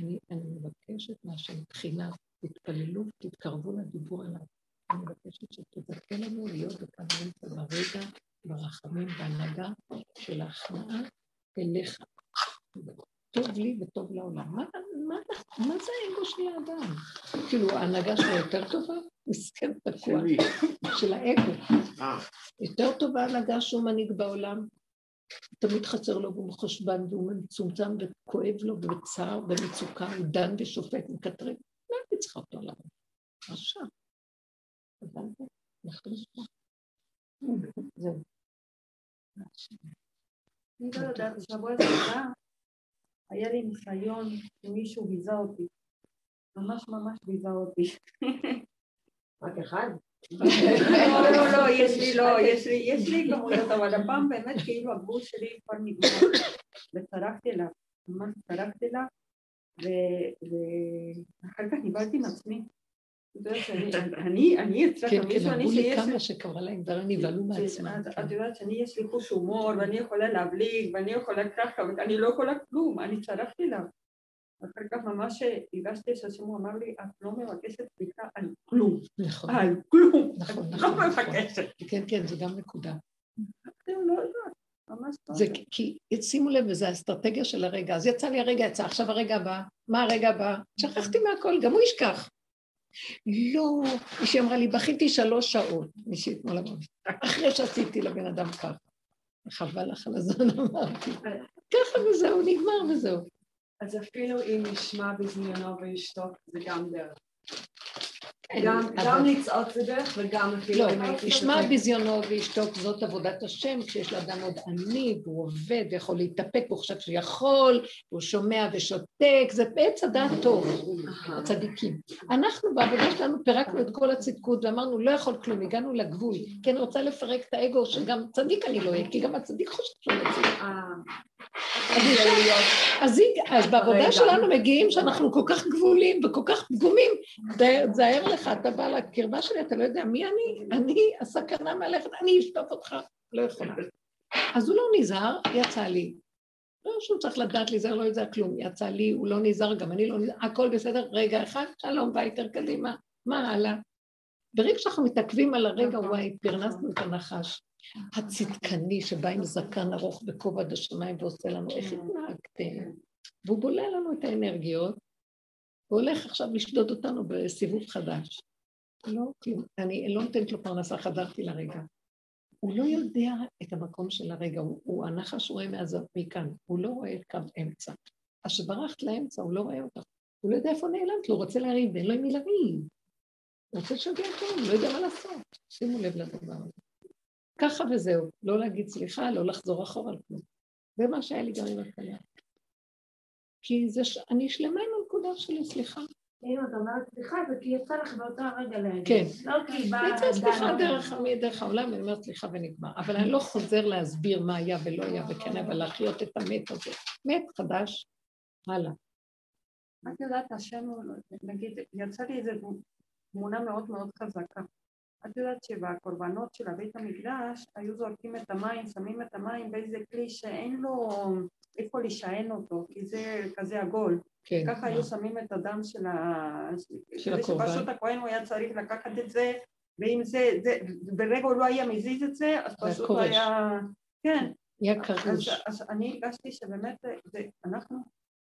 אני, אני מבקשת מהשם תחינה, תתפללו, תתקרבו לדיבור עליו. אני מבקשת שתזכה לנו להיות בקו האמצע ברגע, ברחמים, בהנהגה של ההכנעה אליך. טוב לי וטוב לעולם. מה, מה, מה זה האגו של האדם? כאילו, ההנהגה שלו יותר טובה? מסכן תקוע. של האגו. אה. יותר טובה ההנהגה שהוא מנהיג בעולם. תמיד חסר לו והוא מחושבן והוא מצומצם וכואב לו ובצער ומצוקה, הוא דן ושופט ומקטרג. לא הייתי צריכה אותו עליו. רשע. זהו. אני לא יודעת, שבוע שעבר היה לי ניסיון שמישהו ביזה אותי. ממש ממש ביזה אותי. רק אחד? לא, לא, לא, יש לי, לא, יש לי, יש לי כמויות, אבל הפעם באמת כאילו הגבול שלי כבר נגמר. וצרקתי לה, ממש צרקתי לה, ואחר כך נבהלתי עם אני, אני הצלחתי, כן, כן, אמרו לי כמה שקרה להם דברים נבהלו מעצמם. את יודעת שאני יש לי חוש הומור, ואני יכולה להבליג, ואני יכולה ככה, ואני לא יכולה כלום, אני צרפתי לה. אחר כך ממש הגשתי שהשם הוא אמר לי, את לא מבקשת סליחה על כלום. נכון. על כלום. נכון, את נכון, לא. מבקשת. כן, כן, זה גם נקודה. אתם לא לא. זה כי, שימו לב, וזו האסטרטגיה של הרגע. אז יצא לי הרגע, יצא, עכשיו הרגע הבא. מה הרגע הבא? שכחתי מהכל, גם הוא ישכח. לא, מישהי אמרה לי, בכיתי שלוש שעות, מישהי אתמול אמרה אחרי שעשיתי לבן אדם ככה. חבל לך על הזמן, אמרתי. ככה וזהו, נגמר וזהו. אז אפילו אם ישמע בזמיונו וישתוק, זה גם דרך. כן, גם, לצעוק זה דרך וגם אפילו לא, ישמע. ביזיונו וישתוק, זאת עבודת השם, כשיש לאדם עוד עני, והוא עובד ויכול להתאפק, והוא חושב שהוא יכול, והוא שומע ושותק, זה עץ הדעת טוב, הצדיקים. אנחנו בעבודה שלנו פירקנו את כל הצדקות ואמרנו, לא יכול כלום, הגענו לגבול, כי אני רוצה לפרק את האגו, שגם צדיק אני לא אהיה, כי גם הצדיק חושב שהוא לא צדיק. אה, אז אז בעבודה. שלנו מגיעים שאנחנו כל כך גבולים וכל כך פגומים, תזהר לך, אתה בא לקרבה שלי, אתה לא יודע מי אני, אני הסכנה מהלכת, אני אשטוף אותך, לא יכולה. אז הוא לא נזהר, יצא לי. לא שהוא צריך לדעת להיזהר, לא יודע כלום, יצא לי, הוא לא נזהר, גם אני לא נזהר, הכל בסדר, רגע אחד, שלום, יותר קדימה, מה הלאה? ברגע שאנחנו מתעכבים על הרגע, וואי, פרנסנו את הנחש. הצדקני שבא עם זקן ארוך בכובע עד השמיים ועושה לנו, איך התנהגתם? והוא בולע לנו את האנרגיות, והולך עכשיו לשדוד אותנו בסיבוב חדש. לא, כלום. אני לא נותנת לו פרנסה, חזרתי לרגע. הוא לא יודע את המקום של הרגע, הוא, הוא הנחש רואה מהז... מכאן, הוא לא רואה את קו אמצע. אז כשברחת לאמצע, הוא לא רואה אותך. הוא לא יודע איפה נעלמת לו, הוא רוצה לריב, ואין לו עם מי לריב. הוא רוצה לשגע אותו, הוא לא יודע מה לעשות. שימו לב לדבר הזה. ככה וזהו, לא להגיד סליחה, לא לחזור אחורה על כלום. זה מה שהיה לי גם עם הכליה. כי זה ש... אני שלמה עם הנקודה שלי, סליחה. אם אתה אומרת סליחה, זה כי יצא לך באותו הרגע להגיד. כן. לא כי בא... יצא סליחה דרך, דרך העולם, ואני אומרת סליחה ונגמר. אבל אני לא חוזר להסביר מה היה ולא היה וכן, אבל להחיות את המת הזה. מת חדש, הלאה. את יודעת, השם הוא, נגיד, יצא לי איזו תמונה מאוד מאוד חזקה. את יודעת שבקורבנות של בית המקדש היו זורקים את המים, שמים את המים באיזה כלי שאין לו איפה לשען אותו, כי זה כזה עגול. כן. ככה היו שמים את הדם של ה... של הקורבן. שפשוט הכהן הוא היה צריך לקחת את זה ואם זה, זה, ברגע הוא לא היה מזיז את זה, אז פשוט. היה... כן, היה אז, קרוש. אז אני הרגשתי שבאמת זה אנחנו,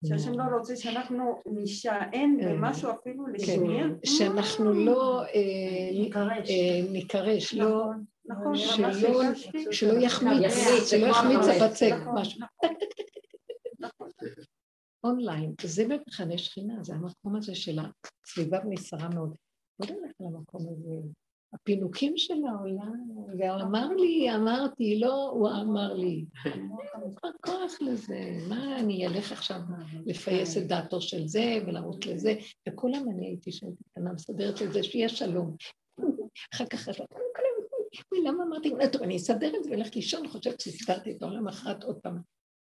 שהשם לא רוצה שאנחנו נישען כן. במשהו אפילו לשנייה. שאנחנו לא אה, נקרש. נקרש, לא, נכון, שלא-. שלא יחמיץ, יחמיץ, שלא כמו יחמיץ. הבצק, נכון. משהו. נכון. אונליין, זה מחנה שכינה, זה המקום הזה של הסביבה נסערה מאוד. בוא נלך למקום הזה. הפינוקים של העולם, והוא אמר לי, אמרתי, לא, הוא אמר לי. מה כוח לזה? מה, אני אלך עכשיו לפייס את דעתו של זה ולרוץ לזה? וכולם אני הייתי שם קטנה מסדרת את זה, שיהיה שלום. אחר כך חשבתי, "אוי, למה אמרתי, טוב, אני אסדר את זה ואלך לישון, חושבת שסידרתי את העולם אחרת עוד פעם.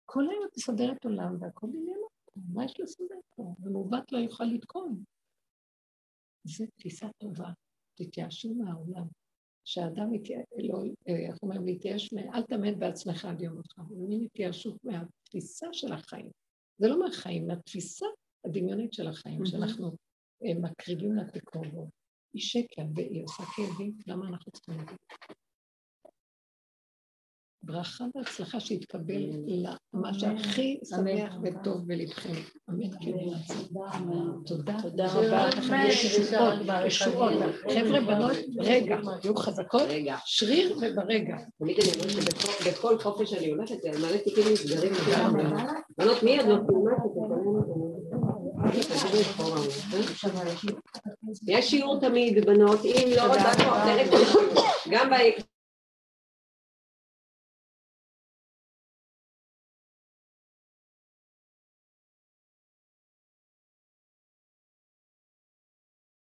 כל היום את מסדרת עולם והכל עניין אותו, מה יש לסדר פה? ומעוות לא יוכל לתקון. זו תפיסה טובה, תתייאשו מהעולם. שהאדם לא, אה, איך אומרים, להתייאש, אל תאמן בעצמך עד יום מותך. זה מין התייאשות מהתפיסה של החיים. זה לא מהחיים, מהתפיסה הדמיונית של החיים, שאנחנו אה, מקריבים לתקרובו. היא שקר והיא עושה כאבים, למה אנחנו צריכים את זה? ברכה והצלחה שיתקבל למה שהכי שמח וטוב בלבכם. אמן. כן. תודה. תודה רבה. ישועות. חבר'ה, בנות, רגע, תהיו חזקות, רגע, שריר וברגע. תמיד אני אומרת שבכל חופש שאני הולכת, מלא תיקים נסגרים. בנות, מי עוד לא? יש שיעור תמיד, בנות, אם לא, גם ב...